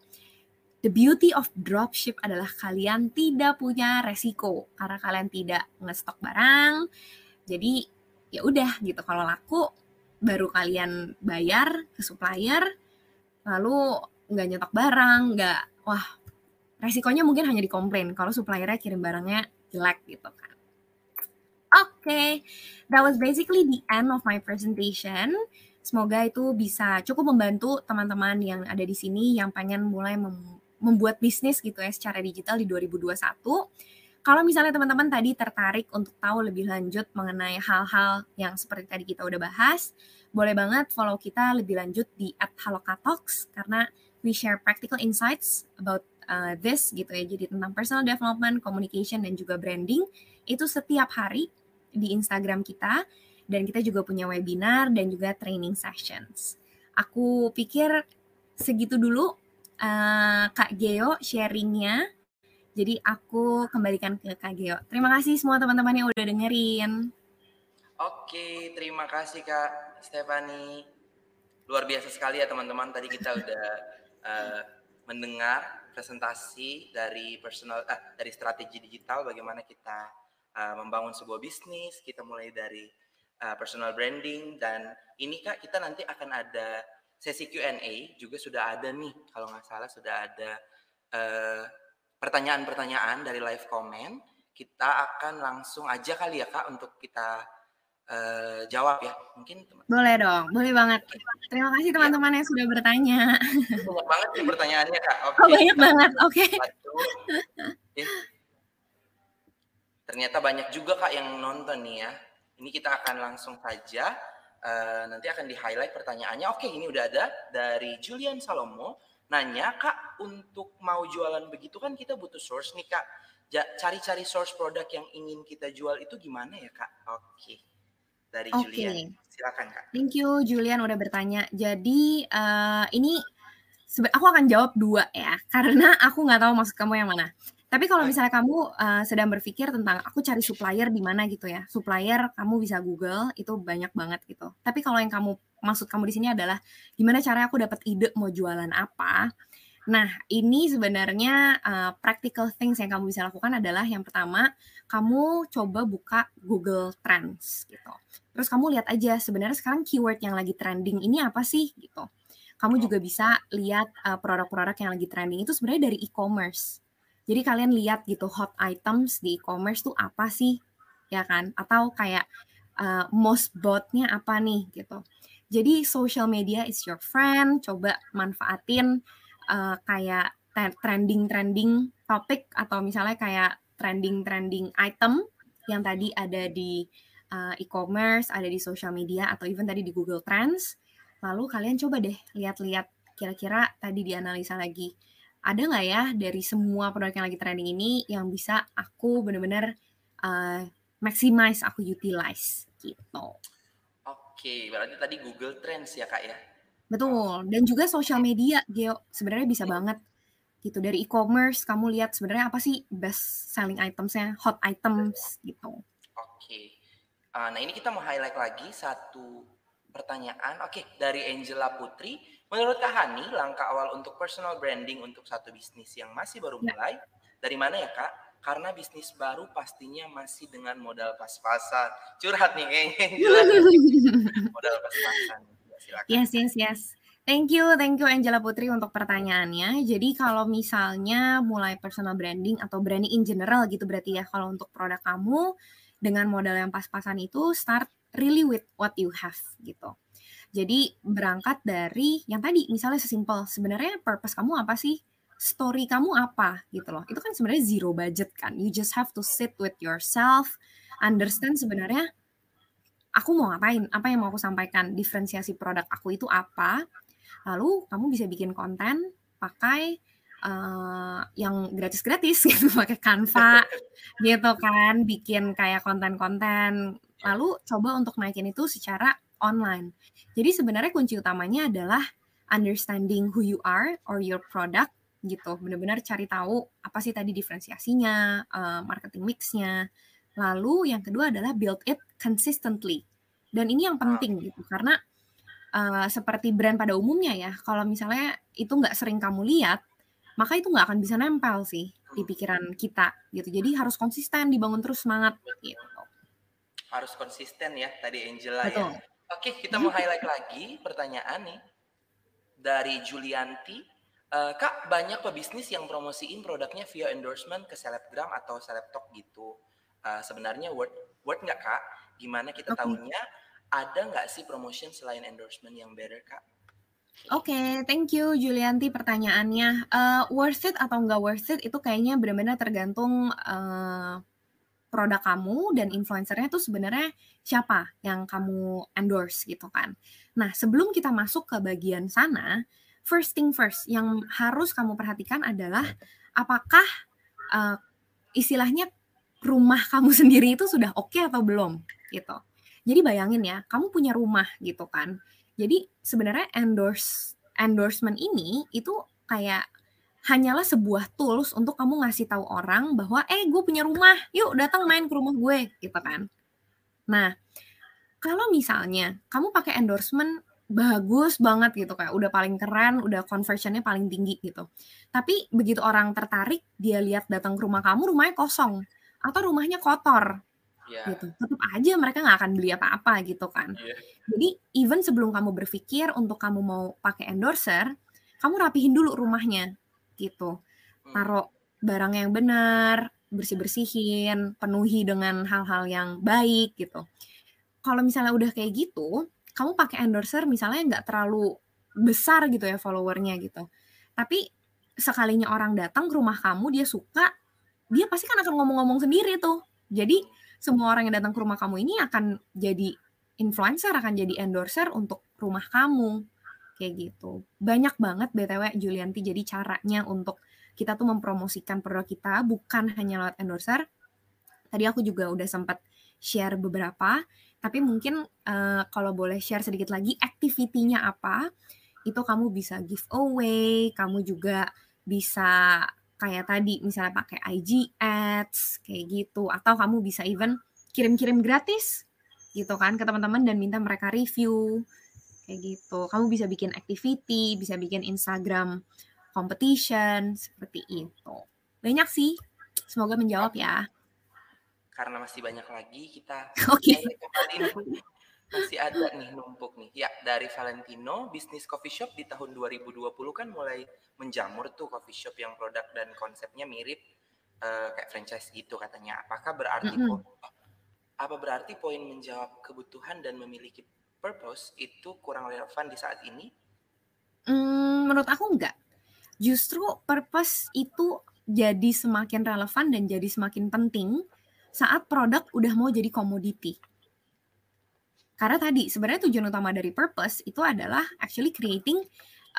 The beauty of dropship adalah kalian tidak punya resiko karena kalian tidak ngestok barang. Jadi ya udah gitu kalau laku baru kalian bayar ke supplier lalu nggak nyetok barang nggak wah resikonya mungkin hanya dikomplain kalau suppliernya kirim barangnya jelek gitu kan. Oke, okay, that was basically the end of my presentation. Semoga itu bisa cukup membantu teman-teman yang ada di sini yang pengen mulai mem membuat bisnis gitu ya secara digital di 2021. Kalau misalnya teman-teman tadi tertarik untuk tahu lebih lanjut mengenai hal-hal yang seperti tadi kita udah bahas, boleh banget follow kita lebih lanjut di @halokatox karena we share practical insights about uh, this gitu ya. Jadi tentang personal development, communication dan juga branding itu setiap hari di Instagram kita dan kita juga punya webinar dan juga training sessions. Aku pikir segitu dulu uh, Kak Geo sharingnya. Jadi aku kembalikan ke Kak Geo. Terima kasih semua teman-teman yang udah dengerin. Oke, terima kasih Kak Stefani. Luar biasa sekali ya teman-teman. Tadi kita udah uh, mendengar presentasi dari personal eh, dari strategi digital bagaimana kita uh, membangun sebuah bisnis kita mulai dari uh, personal branding dan ini kak kita nanti akan ada sesi Q&A juga sudah ada nih kalau nggak salah sudah ada pertanyaan-pertanyaan dari live comment kita akan langsung aja kali ya kak untuk kita uh, jawab ya. Mungkin teman. Boleh dong, boleh banget. Terima kasih teman-teman ya. yang sudah bertanya. Banyak banget nih pertanyaannya kak. Okay. Oh banyak banget, oke. Okay. Ternyata banyak juga kak yang nonton nih ya. Ini kita akan langsung saja. Uh, nanti akan di highlight pertanyaannya. Oke, ini udah ada dari Julian Salomo. Nanya kak, untuk mau jualan begitu kan kita butuh source nih kak. Cari-cari source produk yang ingin kita jual itu gimana ya kak? Oke dari okay. Julian. Silakan Kak. Thank you Julian udah bertanya. Jadi uh, ini aku akan jawab dua ya, karena aku nggak tahu maksud kamu yang mana. Tapi kalau misalnya kamu uh, sedang berpikir tentang aku cari supplier di mana gitu ya, supplier kamu bisa Google itu banyak banget gitu. Tapi kalau yang kamu maksud kamu di sini adalah gimana cara aku dapat ide mau jualan apa? Nah, ini sebenarnya uh, practical things yang kamu bisa lakukan adalah yang pertama, kamu coba buka Google Trends gitu. Terus kamu lihat aja sebenarnya sekarang keyword yang lagi trending ini apa sih gitu. Kamu juga bisa lihat produk-produk uh, yang lagi trending itu sebenarnya dari e-commerce jadi kalian lihat gitu hot items di e-commerce tuh apa sih, ya kan? Atau kayak uh, most botnya apa nih gitu. Jadi social media is your friend. Coba manfaatin uh, kayak trending-trending topik atau misalnya kayak trending-trending item yang tadi ada di uh, e-commerce, ada di social media atau even tadi di Google Trends. Lalu kalian coba deh lihat-lihat kira-kira tadi dianalisa lagi ada nggak ya dari semua produk yang lagi trending ini yang bisa aku benar-benar uh, maximize, aku utilize gitu. Oke, berarti tadi Google Trends ya kak ya? Betul, dan juga social media, Geo sebenarnya bisa banget gitu dari e-commerce kamu lihat sebenarnya apa sih best selling itemsnya, hot items gitu. Oke, uh, nah ini kita mau highlight lagi satu pertanyaan. Oke, dari Angela Putri Menurut Kak Hani, langkah awal untuk personal branding untuk satu bisnis yang masih baru ya. mulai, dari mana ya Kak? Karena bisnis baru pastinya masih dengan modal pas-pasan. Curhat nih kayaknya. modal pas-pasan. Silakan. Yes, yes, yes. Thank you, thank you Angela Putri untuk pertanyaannya. Jadi kalau misalnya mulai personal branding atau branding in general gitu berarti ya kalau untuk produk kamu dengan modal yang pas-pasan itu start really with what you have gitu. Jadi berangkat dari yang tadi misalnya sesimpel sebenarnya purpose kamu apa sih? Story kamu apa gitu loh. Itu kan sebenarnya zero budget kan. You just have to sit with yourself, understand sebenarnya aku mau ngapain, apa yang mau aku sampaikan, diferensiasi produk aku itu apa. Lalu kamu bisa bikin konten pakai uh, yang gratis-gratis gitu, pakai Canva gitu kan, bikin kayak konten-konten. Lalu coba untuk naikin itu secara online. Jadi sebenarnya kunci utamanya adalah understanding who you are or your product gitu. Benar-benar cari tahu apa sih tadi diferensiasinya, uh, marketing mixnya. Lalu yang kedua adalah build it consistently. Dan ini yang penting gitu karena uh, seperti brand pada umumnya ya, kalau misalnya itu nggak sering kamu lihat, maka itu nggak akan bisa nempel sih di pikiran kita gitu. Jadi harus konsisten, dibangun terus semangat gitu. Harus konsisten ya tadi Angela ya. Betul. ya. Oke, kita mau highlight lagi pertanyaan nih dari Julianti. Uh, Kak, banyak pebisnis yang promosiin produknya via endorsement ke selebgram atau selebtok gitu. Uh, sebenarnya worth worth nggak Kak? Gimana kita okay. tahunya? Ada nggak sih promotion selain endorsement yang better Kak? Oke, okay, thank you Julianti pertanyaannya. Uh, worth it atau nggak worth it itu kayaknya benar-benar tergantung uh, produk kamu dan influencernya tuh sebenarnya siapa yang kamu endorse gitu kan. Nah, sebelum kita masuk ke bagian sana, first thing first yang harus kamu perhatikan adalah apakah uh, istilahnya rumah kamu sendiri itu sudah oke okay atau belum gitu. Jadi bayangin ya, kamu punya rumah gitu kan. Jadi sebenarnya endorse endorsement ini itu kayak hanyalah sebuah tools untuk kamu ngasih tahu orang bahwa eh gue punya rumah, yuk datang main ke rumah gue gitu kan. Nah, kalau misalnya kamu pakai endorsement bagus banget gitu kayak udah paling keren, udah conversionnya paling tinggi gitu. Tapi begitu orang tertarik, dia lihat datang ke rumah kamu, rumahnya kosong atau rumahnya kotor, yeah. gitu. Tetap aja mereka nggak akan beli apa-apa gitu kan. Yeah. Jadi even sebelum kamu berpikir untuk kamu mau pakai endorser, kamu rapihin dulu rumahnya gitu. Hmm. Taruh barang yang benar, bersih-bersihin, penuhi dengan hal-hal yang baik gitu. Kalau misalnya udah kayak gitu, kamu pakai endorser misalnya nggak terlalu besar gitu ya followernya gitu. Tapi sekalinya orang datang ke rumah kamu, dia suka, dia pasti kan akan ngomong-ngomong sendiri tuh. Jadi semua orang yang datang ke rumah kamu ini akan jadi influencer, akan jadi endorser untuk rumah kamu kayak gitu. Banyak banget BTW Julianti jadi caranya untuk kita tuh mempromosikan produk kita bukan hanya lewat endorser. Tadi aku juga udah sempat share beberapa. Tapi mungkin uh, kalau boleh share sedikit lagi activity-nya apa, itu kamu bisa giveaway, kamu juga bisa kayak tadi misalnya pakai IG ads kayak gitu atau kamu bisa even kirim-kirim gratis gitu kan ke teman-teman dan minta mereka review kayak gitu. Kamu bisa bikin activity, bisa bikin Instagram competition seperti itu. Banyak sih. Semoga menjawab ya. Karena masih banyak lagi kita Oke. Okay. masih ada nih numpuk nih. Ya, dari Valentino, bisnis coffee shop di tahun 2020 kan mulai menjamur tuh coffee shop yang produk dan konsepnya mirip uh, kayak franchise gitu katanya. Apakah berarti mm -hmm. apa berarti poin menjawab kebutuhan dan memiliki purpose itu kurang relevan di saat ini? Hmm, menurut aku enggak. Justru purpose itu jadi semakin relevan dan jadi semakin penting saat produk udah mau jadi komoditi karena tadi sebenarnya tujuan utama dari purpose itu adalah actually creating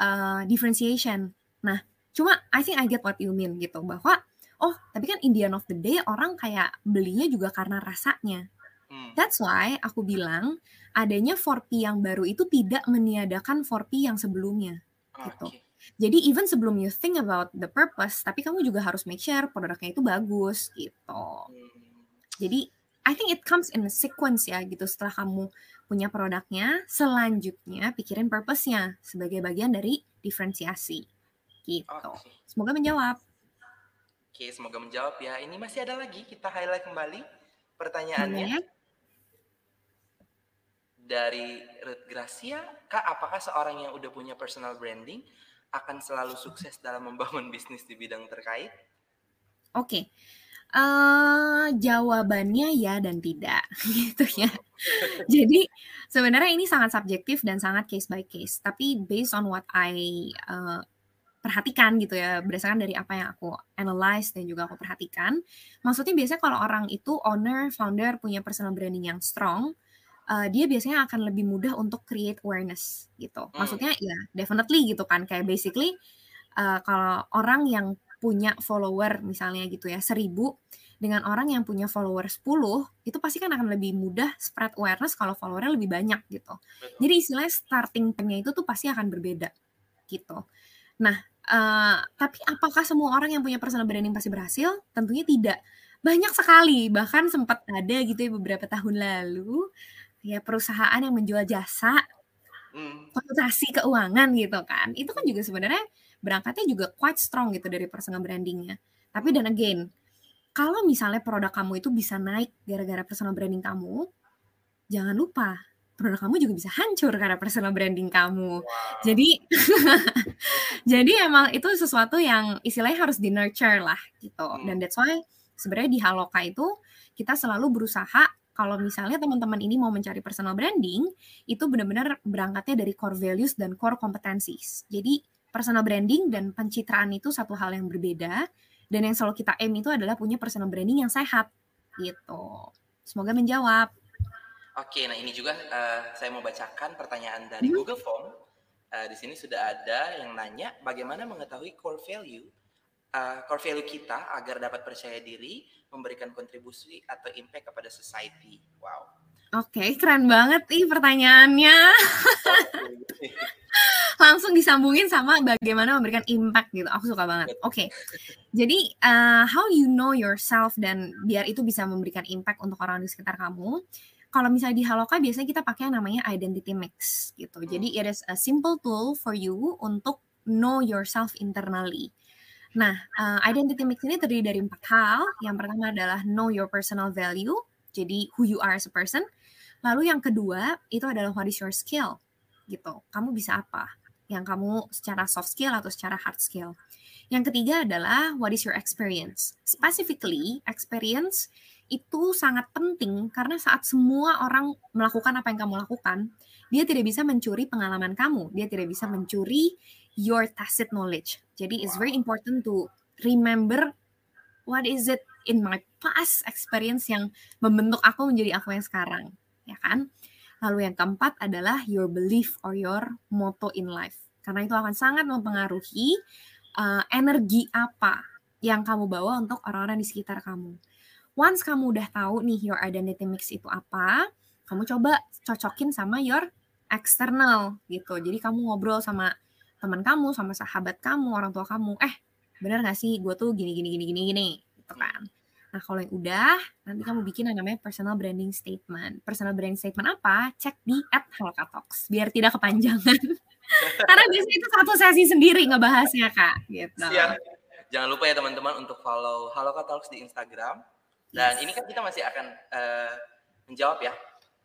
uh, differentiation. Nah, cuma I think I get what you mean gitu bahwa oh tapi kan in the end of the day orang kayak belinya juga karena rasanya. Hmm. That's why aku bilang adanya 4P yang baru itu tidak meniadakan 4P yang sebelumnya oh, gitu. Okay. Jadi even sebelum you think about the purpose, tapi kamu juga harus make sure produknya itu bagus gitu. Hmm. Jadi I think it comes in a sequence ya gitu setelah kamu punya produknya, selanjutnya pikirin purpose-nya sebagai bagian dari diferensiasi. Gitu. Okay. Semoga menjawab. Oke, okay, semoga menjawab ya. Ini masih ada lagi, kita highlight kembali pertanyaannya. Dari Ruth Gracia, Kak, apakah seorang yang udah punya personal branding akan selalu sukses dalam membangun bisnis di bidang terkait? Oke. Okay. Uh, jawabannya ya dan tidak gitu ya. Jadi sebenarnya ini sangat subjektif dan sangat case by case. Tapi based on what I uh, perhatikan gitu ya berdasarkan dari apa yang aku analyze dan juga aku perhatikan. Maksudnya biasanya kalau orang itu owner, founder punya personal branding yang strong, uh, dia biasanya akan lebih mudah untuk create awareness gitu. Hmm. Maksudnya ya definitely gitu kan kayak basically uh, kalau orang yang punya follower misalnya gitu ya seribu dengan orang yang punya follower 10 itu pasti kan akan lebih mudah spread awareness kalau followernya lebih banyak gitu. Betul. Jadi istilahnya starting point itu tuh pasti akan berbeda gitu. Nah, uh, tapi apakah semua orang yang punya personal branding pasti berhasil? Tentunya tidak. Banyak sekali, bahkan sempat ada gitu ya beberapa tahun lalu ya perusahaan yang menjual jasa hmm. konsultasi keuangan gitu kan. Itu kan juga sebenarnya berangkatnya juga quite strong gitu dari personal brandingnya. Tapi dan again, kalau misalnya produk kamu itu bisa naik gara-gara personal branding kamu, jangan lupa produk kamu juga bisa hancur karena personal branding kamu. Wow. Jadi jadi emang itu sesuatu yang istilahnya harus di nurture lah gitu. Hmm. Dan that's why sebenarnya di Haloka itu kita selalu berusaha kalau misalnya teman-teman ini mau mencari personal branding, itu benar-benar berangkatnya dari core values dan core competencies. Jadi personal branding dan pencitraan itu satu hal yang berbeda dan yang selalu kita aim itu adalah punya personal branding yang sehat gitu. Semoga menjawab. Oke, nah ini juga uh, saya mau bacakan pertanyaan dari hmm. Google Form. Uh, di sini sudah ada yang nanya bagaimana mengetahui core value uh, core value kita agar dapat percaya diri, memberikan kontribusi atau impact kepada society. Wow. Oke, okay, keren banget nih pertanyaannya. Langsung disambungin sama bagaimana memberikan impact gitu. Aku suka banget. Oke. Okay. Jadi uh, how you know yourself dan biar itu bisa memberikan impact untuk orang di sekitar kamu. Kalau misalnya di Haloka biasanya kita pakai yang namanya identity mix gitu. Hmm. Jadi it is a simple tool for you untuk know yourself internally. Nah, uh, identity mix ini terdiri dari empat hal. Yang pertama adalah know your personal value, jadi who you are as a person. Lalu yang kedua itu adalah what is your skill gitu. Kamu bisa apa? Yang kamu secara soft skill atau secara hard skill. Yang ketiga adalah what is your experience. Specifically, experience itu sangat penting karena saat semua orang melakukan apa yang kamu lakukan, dia tidak bisa mencuri pengalaman kamu, dia tidak bisa mencuri your tacit knowledge. Jadi it's very important to remember what is it in my past experience yang membentuk aku menjadi aku yang sekarang ya kan? Lalu yang keempat adalah your belief or your motto in life. Karena itu akan sangat mempengaruhi uh, energi apa yang kamu bawa untuk orang-orang di sekitar kamu. Once kamu udah tahu nih your identity mix itu apa, kamu coba cocokin sama your external gitu. Jadi kamu ngobrol sama teman kamu, sama sahabat kamu, orang tua kamu. Eh, bener gak sih gue tuh gini gini gini gini gini gitu kan. Nah, kalau yang udah, nanti kamu bikin yang namanya personal branding statement. Personal branding statement apa? Cek di at Talks, biar tidak kepanjangan. Karena biasanya itu satu sesi sendiri ngebahasnya, Kak. Gitu. Siap. Jangan lupa ya teman-teman untuk follow Haloka Talks di Instagram. Dan yes. ini kan kita masih akan uh, menjawab ya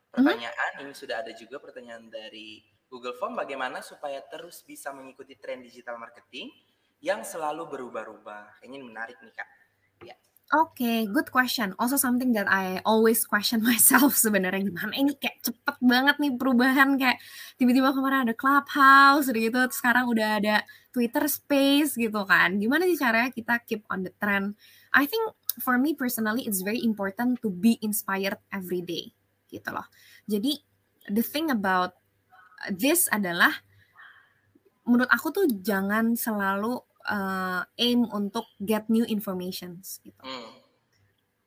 pertanyaan. Mm -hmm. Ini sudah ada juga pertanyaan dari Google Form bagaimana supaya terus bisa mengikuti tren digital marketing yang selalu berubah-ubah. Ini menarik nih Kak. Oke, good question. Also something that I always question myself sebenarnya gimana ini kayak cepet banget nih perubahan kayak tiba-tiba kemarin ada Clubhouse gitu, sekarang udah ada Twitter Space gitu kan. Gimana sih caranya kita keep on the trend? I think for me personally it's very important to be inspired every day gitu loh. Jadi the thing about this adalah menurut aku tuh jangan selalu uh, aim untuk get new informations gitu. Hmm.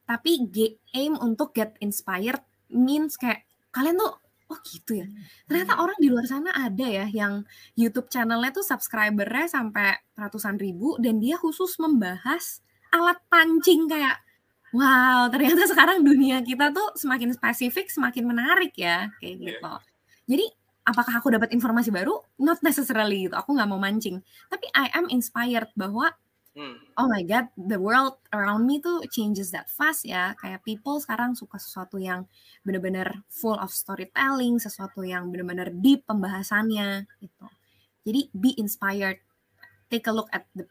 Tapi get, aim untuk get inspired means kayak kalian tuh oh gitu ya. Ternyata hmm. orang di luar sana ada ya yang YouTube channelnya tuh subscribernya sampai ratusan ribu dan dia khusus membahas alat pancing kayak wow ternyata sekarang dunia kita tuh semakin spesifik semakin menarik ya kayak iya. gitu. Jadi apakah aku dapat informasi baru? Not necessarily gitu. Aku nggak mau mancing. Tapi I am inspired bahwa hmm. oh my god, the world around me tuh changes that fast ya. Kayak people sekarang suka sesuatu yang benar-benar full of storytelling, sesuatu yang benar-benar deep pembahasannya gitu. Jadi be inspired. Take a look at the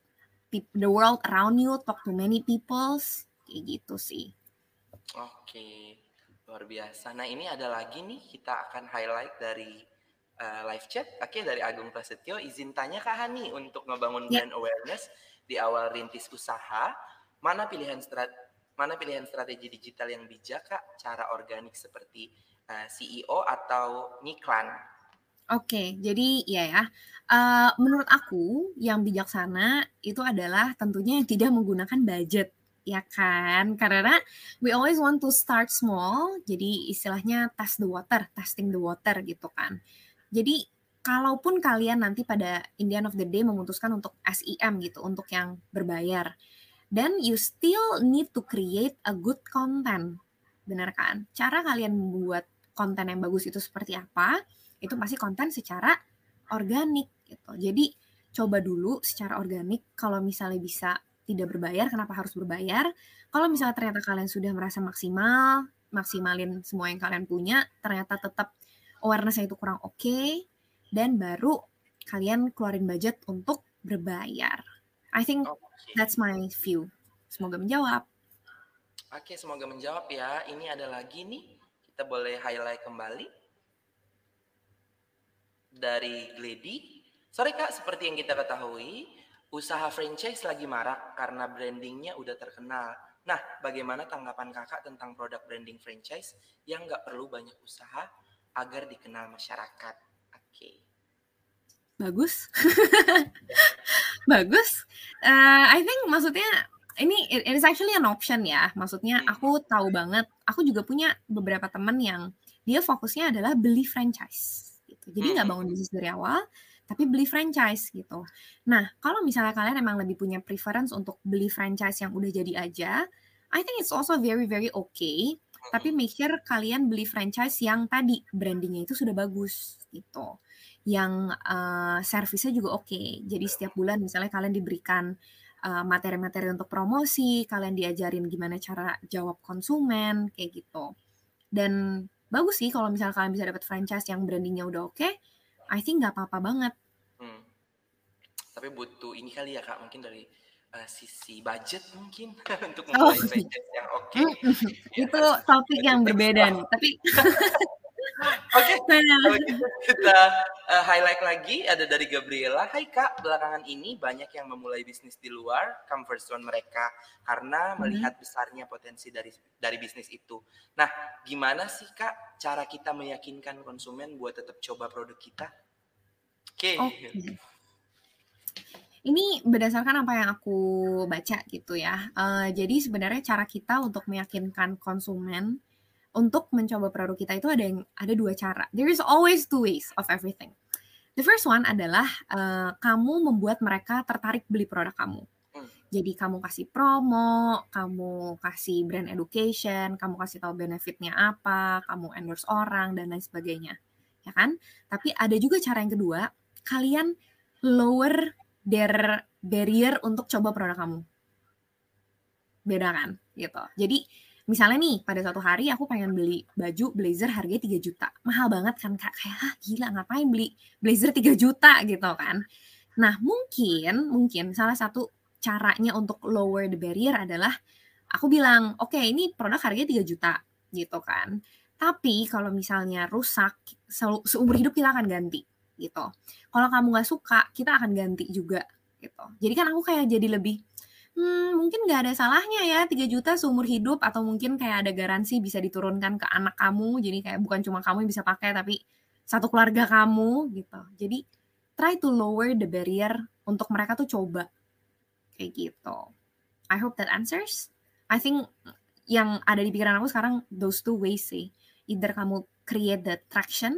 the world around you, talk to many people, kayak gitu sih. Oke, luar biasa. Nah ini ada lagi nih kita akan highlight dari uh, live chat. Oke, dari Agung Prasetyo, izin tanya Kak Hani untuk ngebangun yeah. brand awareness di awal rintis usaha, mana pilihan strat mana pilihan strategi digital yang bijak Kak? Cara organik seperti uh, eh, CEO atau ngiklan? Oke, jadi ya ya. Uh, menurut aku yang bijaksana itu adalah tentunya yang tidak menggunakan budget ya kan? Karena we always want to start small, jadi istilahnya test the water, testing the water gitu kan. Jadi kalaupun kalian nanti pada in the end of the day memutuskan untuk SEM gitu, untuk yang berbayar, then you still need to create a good content. Benar kan? Cara kalian membuat konten yang bagus itu seperti apa? Itu pasti konten secara organik gitu. Jadi coba dulu secara organik kalau misalnya bisa tidak berbayar, kenapa harus berbayar? Kalau misalnya ternyata kalian sudah merasa maksimal, maksimalin semua yang kalian punya, ternyata tetap awarenessnya itu kurang oke okay, dan baru kalian keluarin budget untuk berbayar. I think okay. that's my view. Semoga menjawab. Oke, okay, semoga menjawab ya. Ini ada lagi nih, kita boleh highlight kembali dari Glady. Sorry kak, seperti yang kita ketahui, usaha franchise lagi marak karena brandingnya udah terkenal. Nah, bagaimana tanggapan kakak tentang produk branding franchise yang nggak perlu banyak usaha agar dikenal masyarakat. Oke. Okay. Bagus. Bagus. Uh, I think maksudnya ini it is actually an option ya. Maksudnya hmm. aku tahu banget, aku juga punya beberapa teman yang dia fokusnya adalah beli franchise gitu. Jadi nggak hmm. bangun bisnis dari awal, tapi beli franchise gitu. Nah, kalau misalnya kalian emang lebih punya preference untuk beli franchise yang udah jadi aja, I think it's also very very okay tapi make sure kalian beli franchise yang tadi brandingnya itu sudah bagus gitu yang uh, servisnya juga oke okay. jadi setiap bulan misalnya kalian diberikan materi eh, materi-materi untuk promosi kalian diajarin gimana cara jawab konsumen kayak gitu dan bagus sih kalau misalnya kalian bisa dapat franchise yang brandingnya udah oke okay, I think nggak apa-apa banget hmm. tapi butuh ini kali ya kak mungkin dari uh, sisi budget mungkin untuk memulai oh. franchise yang oke. Okay. itu topik yang berbeda nih, tapi Oke, okay. kalau gitu kita uh, highlight lagi ada dari Gabriela. Hai Kak, belakangan ini banyak yang memulai bisnis di luar comfort zone mereka karena hmm. melihat besarnya potensi dari dari bisnis itu. Nah, gimana sih Kak cara kita meyakinkan konsumen buat tetap coba produk kita? Oke. Okay. Okay. Ini berdasarkan apa yang aku baca gitu ya. Uh, jadi sebenarnya cara kita untuk meyakinkan konsumen untuk mencoba produk kita itu ada yang ada dua cara. There is always two ways of everything. The first one adalah uh, kamu membuat mereka tertarik beli produk kamu. Hmm. Jadi kamu kasih promo, kamu kasih brand education, kamu kasih tahu benefitnya apa, kamu endorse orang dan lain sebagainya, ya kan? Tapi ada juga cara yang kedua, kalian lower their barrier untuk coba produk kamu. Beda kan, gitu. Jadi misalnya nih pada suatu hari aku pengen beli baju blazer harganya 3 juta. Mahal banget kan kak? Kayak ah gila ngapain beli blazer 3 juta? Gitu kan. Nah mungkin mungkin salah satu caranya untuk lower the barrier adalah aku bilang oke okay, ini produk harganya 3 juta. Gitu kan. Tapi kalau misalnya rusak seumur hidup kita akan ganti gitu. Kalau kamu nggak suka kita akan ganti juga gitu. Jadi kan aku kayak jadi lebih hmm, mungkin nggak ada salahnya ya 3 juta seumur hidup atau mungkin kayak ada garansi bisa diturunkan ke anak kamu. Jadi kayak bukan cuma kamu yang bisa pakai tapi satu keluarga kamu gitu. Jadi try to lower the barrier untuk mereka tuh coba kayak gitu. I hope that answers. I think yang ada di pikiran aku sekarang those two ways sih. Either kamu create the traction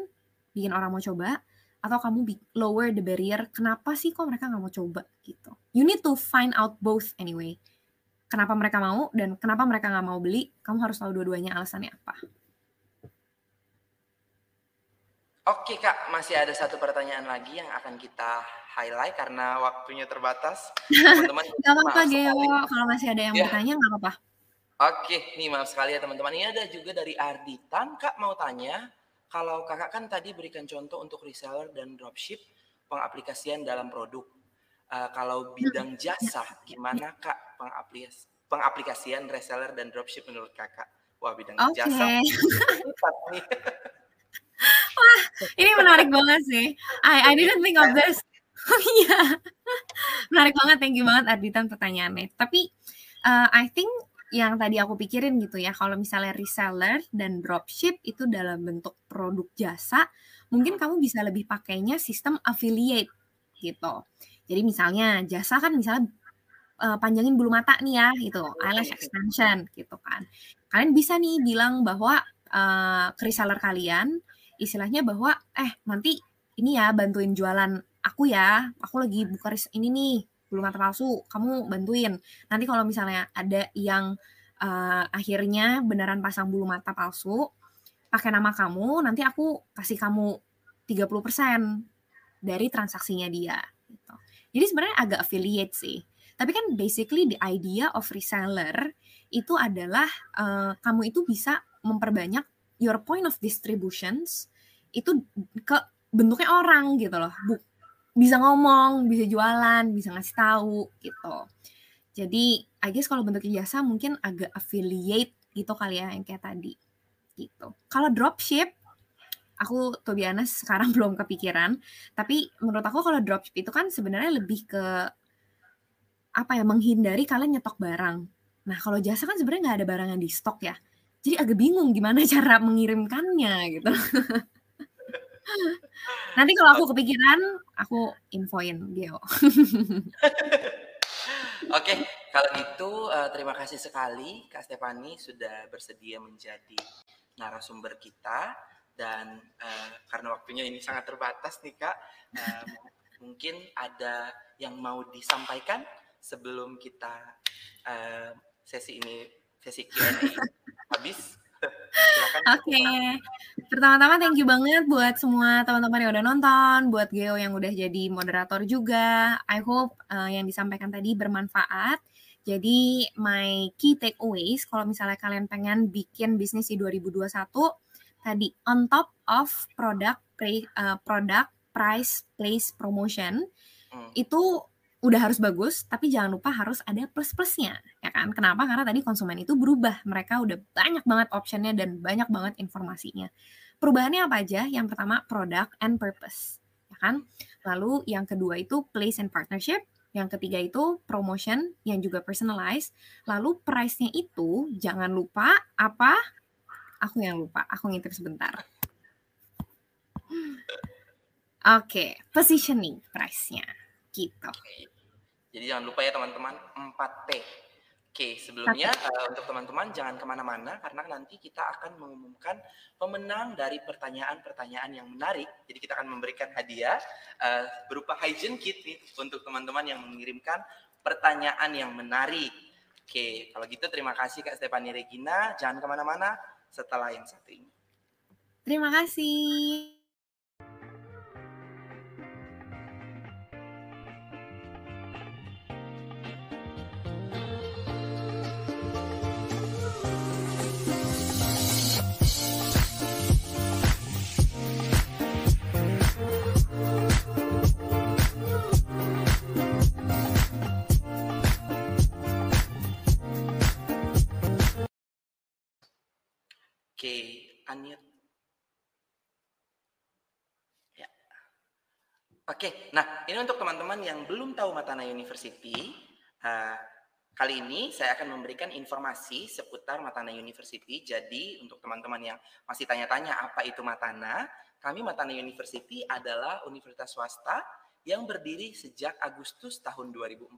bikin orang mau coba atau kamu lower the barrier kenapa sih kok mereka nggak mau coba gitu you need to find out both anyway kenapa mereka mau dan kenapa mereka nggak mau beli kamu harus tahu dua-duanya alasannya apa Oke kak, masih ada satu pertanyaan lagi yang akan kita highlight karena waktunya terbatas. Teman-teman, gak apa-apa Geo, kalau masih ada yang ya. bertanya nggak apa-apa. Oke, nih maaf sekali ya teman-teman. Ini ada juga dari Arditan, kak mau tanya, kalau kakak kan tadi berikan contoh untuk reseller dan dropship pengaplikasian dalam produk. Uh, kalau bidang jasa, gimana kak pengaplikas pengaplikasian reseller dan dropship menurut kakak? Wah bidang okay. jasa. Wah, ini menarik banget sih. I I didn't think of this. Oh iya, menarik banget. Thank you banget Arditan pertanyaannya. Tapi uh, I think yang tadi aku pikirin gitu ya, kalau misalnya reseller dan dropship itu dalam bentuk produk jasa, mungkin kamu bisa lebih pakainya sistem affiliate gitu. Jadi misalnya jasa kan misalnya uh, panjangin bulu mata nih ya, itu eyelash extension gitu kan. Kalian bisa nih bilang bahwa uh, ke reseller kalian, istilahnya bahwa eh nanti ini ya bantuin jualan aku ya, aku lagi buka ini nih bulu mata palsu, kamu bantuin. Nanti kalau misalnya ada yang uh, akhirnya beneran pasang bulu mata palsu, pakai nama kamu, nanti aku kasih kamu 30% dari transaksinya dia. Gitu. Jadi sebenarnya agak affiliate sih. Tapi kan basically the idea of reseller itu adalah uh, kamu itu bisa memperbanyak your point of distributions itu ke bentuknya orang gitu loh. Bisa ngomong, bisa jualan, bisa ngasih tahu gitu. Jadi I guess kalau bentuk jasa mungkin agak affiliate gitu kali ya yang kayak tadi gitu. Kalau dropship aku tuh biasa sekarang belum kepikiran, tapi menurut aku kalau dropship itu kan sebenarnya lebih ke apa ya menghindari kalian nyetok barang. Nah kalau jasa kan sebenarnya nggak ada barang yang di stok ya, jadi agak bingung gimana cara mengirimkannya gitu. Nanti kalau aku kepikiran, aku infoin Geo. Oke, kalau gitu uh, terima kasih sekali Kak Stefani sudah bersedia menjadi narasumber kita dan uh, karena waktunya ini sangat terbatas nih Kak, uh, mungkin ada yang mau disampaikan sebelum kita uh, sesi ini sesi Q&A habis. Oke, okay. pertama-tama thank you banget buat semua teman-teman yang udah nonton, buat Geo yang udah jadi moderator juga. I hope uh, yang disampaikan tadi bermanfaat. Jadi my key takeaways kalau misalnya kalian pengen bikin bisnis di 2021 tadi on top of product uh, product price place promotion hmm. itu udah harus bagus, tapi jangan lupa harus ada plus-plusnya, ya kan? Kenapa? Karena tadi konsumen itu berubah, mereka udah banyak banget optionnya dan banyak banget informasinya. Perubahannya apa aja? Yang pertama product and purpose, ya kan? Lalu yang kedua itu place and partnership, yang ketiga itu promotion yang juga personalized. Lalu price-nya itu jangan lupa apa? Aku yang lupa, aku ngintip sebentar. Oke, okay, positioning price-nya gitu. Jadi jangan lupa ya teman-teman 4P. Oke, sebelumnya uh, untuk teman-teman jangan ke mana-mana karena nanti kita akan mengumumkan pemenang dari pertanyaan-pertanyaan yang menarik. Jadi kita akan memberikan hadiah uh, berupa hygiene kit nih untuk teman-teman yang mengirimkan pertanyaan yang menarik. Oke, kalau gitu terima kasih Kak Stefani Regina. Jangan ke mana-mana setelah yang satu ini. Terima kasih. Oke, nah ini untuk teman-teman yang belum tahu Matana University, uh, kali ini saya akan memberikan informasi seputar Matana University. Jadi untuk teman-teman yang masih tanya-tanya apa itu Matana, kami Matana University adalah universitas swasta yang berdiri sejak Agustus tahun 2014.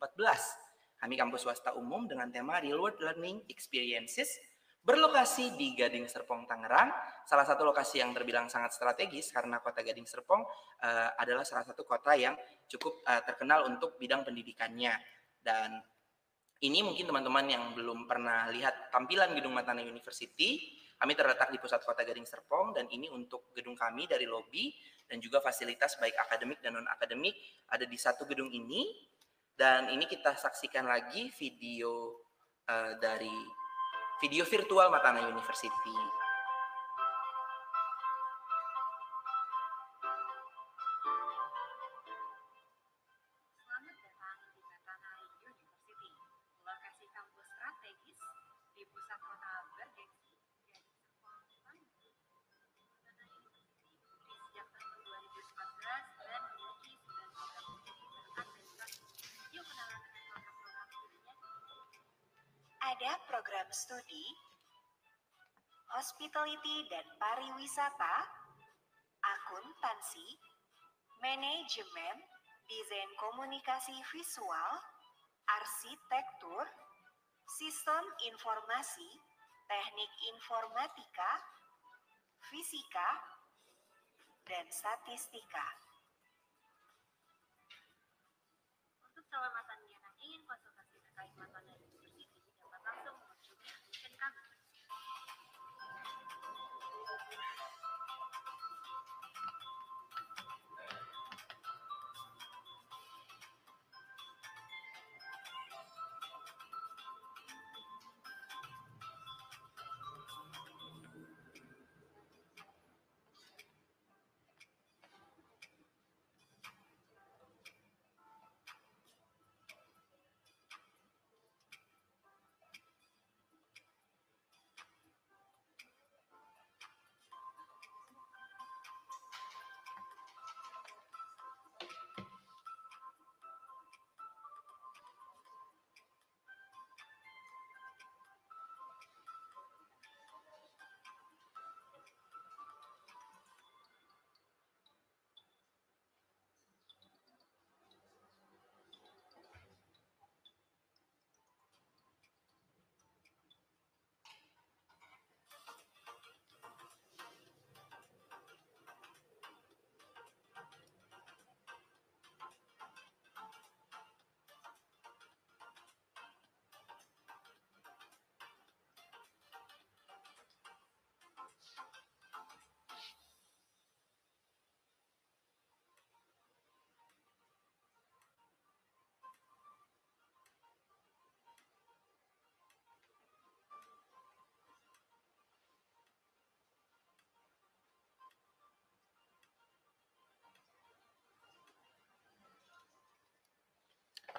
Kami kampus swasta umum dengan tema Real World Learning Experiences berlokasi di Gading Serpong Tangerang, salah satu lokasi yang terbilang sangat strategis karena kota Gading Serpong uh, adalah salah satu kota yang cukup uh, terkenal untuk bidang pendidikannya. Dan ini mungkin teman-teman yang belum pernah lihat tampilan gedung Matana University, kami terletak di pusat kota Gading Serpong dan ini untuk gedung kami dari lobi dan juga fasilitas baik akademik dan non akademik ada di satu gedung ini. Dan ini kita saksikan lagi video uh, dari video virtual Matana University. Hospitality dan pariwisata, akuntansi, manajemen, desain komunikasi visual, arsitektur, sistem informasi, teknik informatika, fisika, dan statistika. Untuk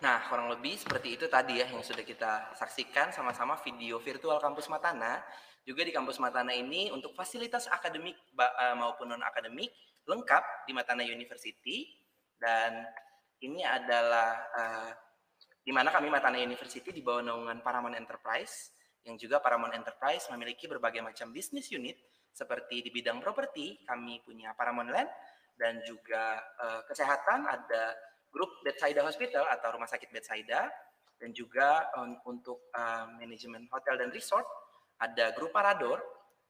Nah, kurang lebih seperti itu tadi ya yang sudah kita saksikan sama-sama video virtual kampus Matana. Juga di kampus Matana ini untuk fasilitas akademik eh, maupun non-akademik lengkap di Matana University. Dan ini adalah uh, di mana kami Matana University di bawah naungan Paramount Enterprise yang juga Paramount Enterprise memiliki berbagai macam bisnis unit seperti di bidang properti kami punya Paramount Land dan juga uh, kesehatan ada grup Bethsaida Hospital atau Rumah Sakit Bethsaida, dan juga um, untuk uh, manajemen hotel dan resort ada grup Parador,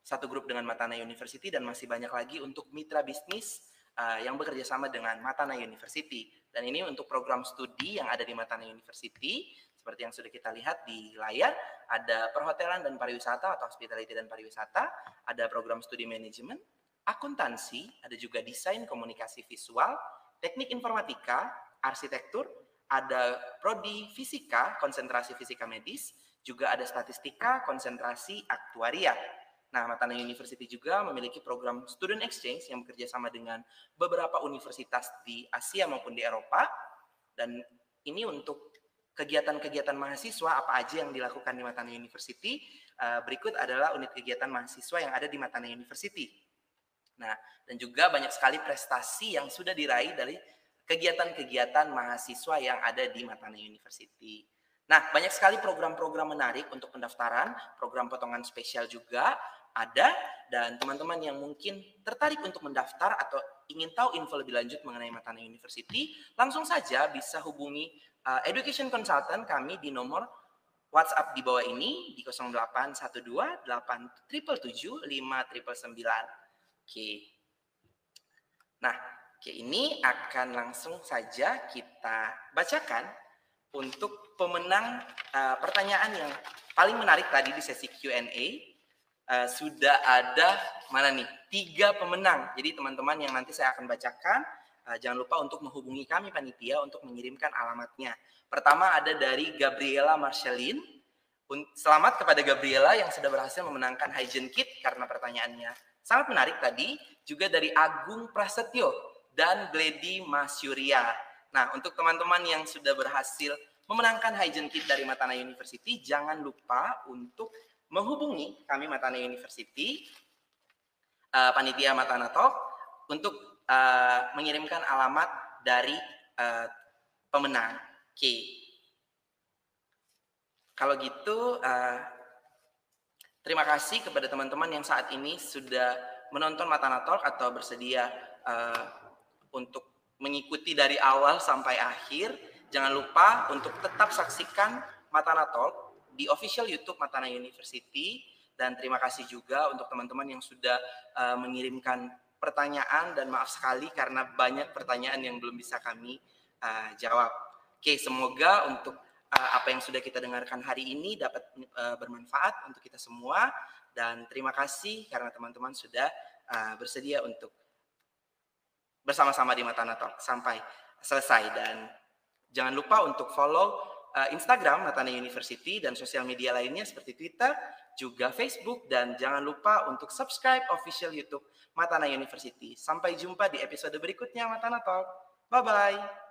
satu grup dengan Matana University dan masih banyak lagi untuk mitra bisnis uh, yang bekerja sama dengan Matana University. Dan ini untuk program studi yang ada di Matana University, seperti yang sudah kita lihat di layar, ada perhotelan dan pariwisata atau hospitality dan pariwisata, ada program studi manajemen, akuntansi, ada juga desain komunikasi visual, teknik informatika, arsitektur, ada prodi fisika, konsentrasi fisika medis, juga ada statistika, konsentrasi aktuaria. Nah, Matana University juga memiliki program student exchange yang bekerja sama dengan beberapa universitas di Asia maupun di Eropa. Dan ini untuk kegiatan-kegiatan mahasiswa apa aja yang dilakukan di Matana University. Eh, berikut adalah unit kegiatan mahasiswa yang ada di Matana University. Nah, dan juga banyak sekali prestasi yang sudah diraih dari kegiatan-kegiatan mahasiswa yang ada di Matana University. Nah, banyak sekali program-program menarik untuk pendaftaran, program potongan spesial juga ada, dan teman-teman yang mungkin tertarik untuk mendaftar atau ingin tahu info lebih lanjut mengenai Matana University, langsung saja bisa hubungi uh, Education Consultant kami di nomor WhatsApp di bawah ini di 0812 877 Oke. Nah, Oke, ini akan langsung saja kita bacakan untuk pemenang uh, pertanyaan yang paling menarik tadi di sesi Q&A. Uh, sudah ada mana nih tiga pemenang. Jadi teman-teman yang nanti saya akan bacakan, uh, jangan lupa untuk menghubungi kami panitia untuk mengirimkan alamatnya. Pertama ada dari Gabriela Marcelin. Selamat kepada Gabriela yang sudah berhasil memenangkan hygiene kit karena pertanyaannya sangat menarik tadi. Juga dari Agung Prasetyo dan Gledi Masyuria. Nah, untuk teman-teman yang sudah berhasil memenangkan Hygiene Kit dari Matana University, jangan lupa untuk menghubungi kami Matana University, uh, panitia Matana Talk, untuk uh, mengirimkan alamat dari uh, pemenang. Oke. Kalau gitu, uh, terima kasih kepada teman-teman yang saat ini sudah menonton Matana Talk atau bersedia uh, untuk mengikuti dari awal sampai akhir. Jangan lupa untuk tetap saksikan Matana Talk di official YouTube Matana University dan terima kasih juga untuk teman-teman yang sudah uh, mengirimkan pertanyaan dan maaf sekali karena banyak pertanyaan yang belum bisa kami uh, jawab. Oke, semoga untuk uh, apa yang sudah kita dengarkan hari ini dapat uh, bermanfaat untuk kita semua dan terima kasih karena teman-teman sudah uh, bersedia untuk bersama-sama di Matana Talk sampai selesai dan jangan lupa untuk follow uh, Instagram Matana University dan sosial media lainnya seperti Twitter, juga Facebook dan jangan lupa untuk subscribe official YouTube Matana University. Sampai jumpa di episode berikutnya Matana Talk. Bye bye.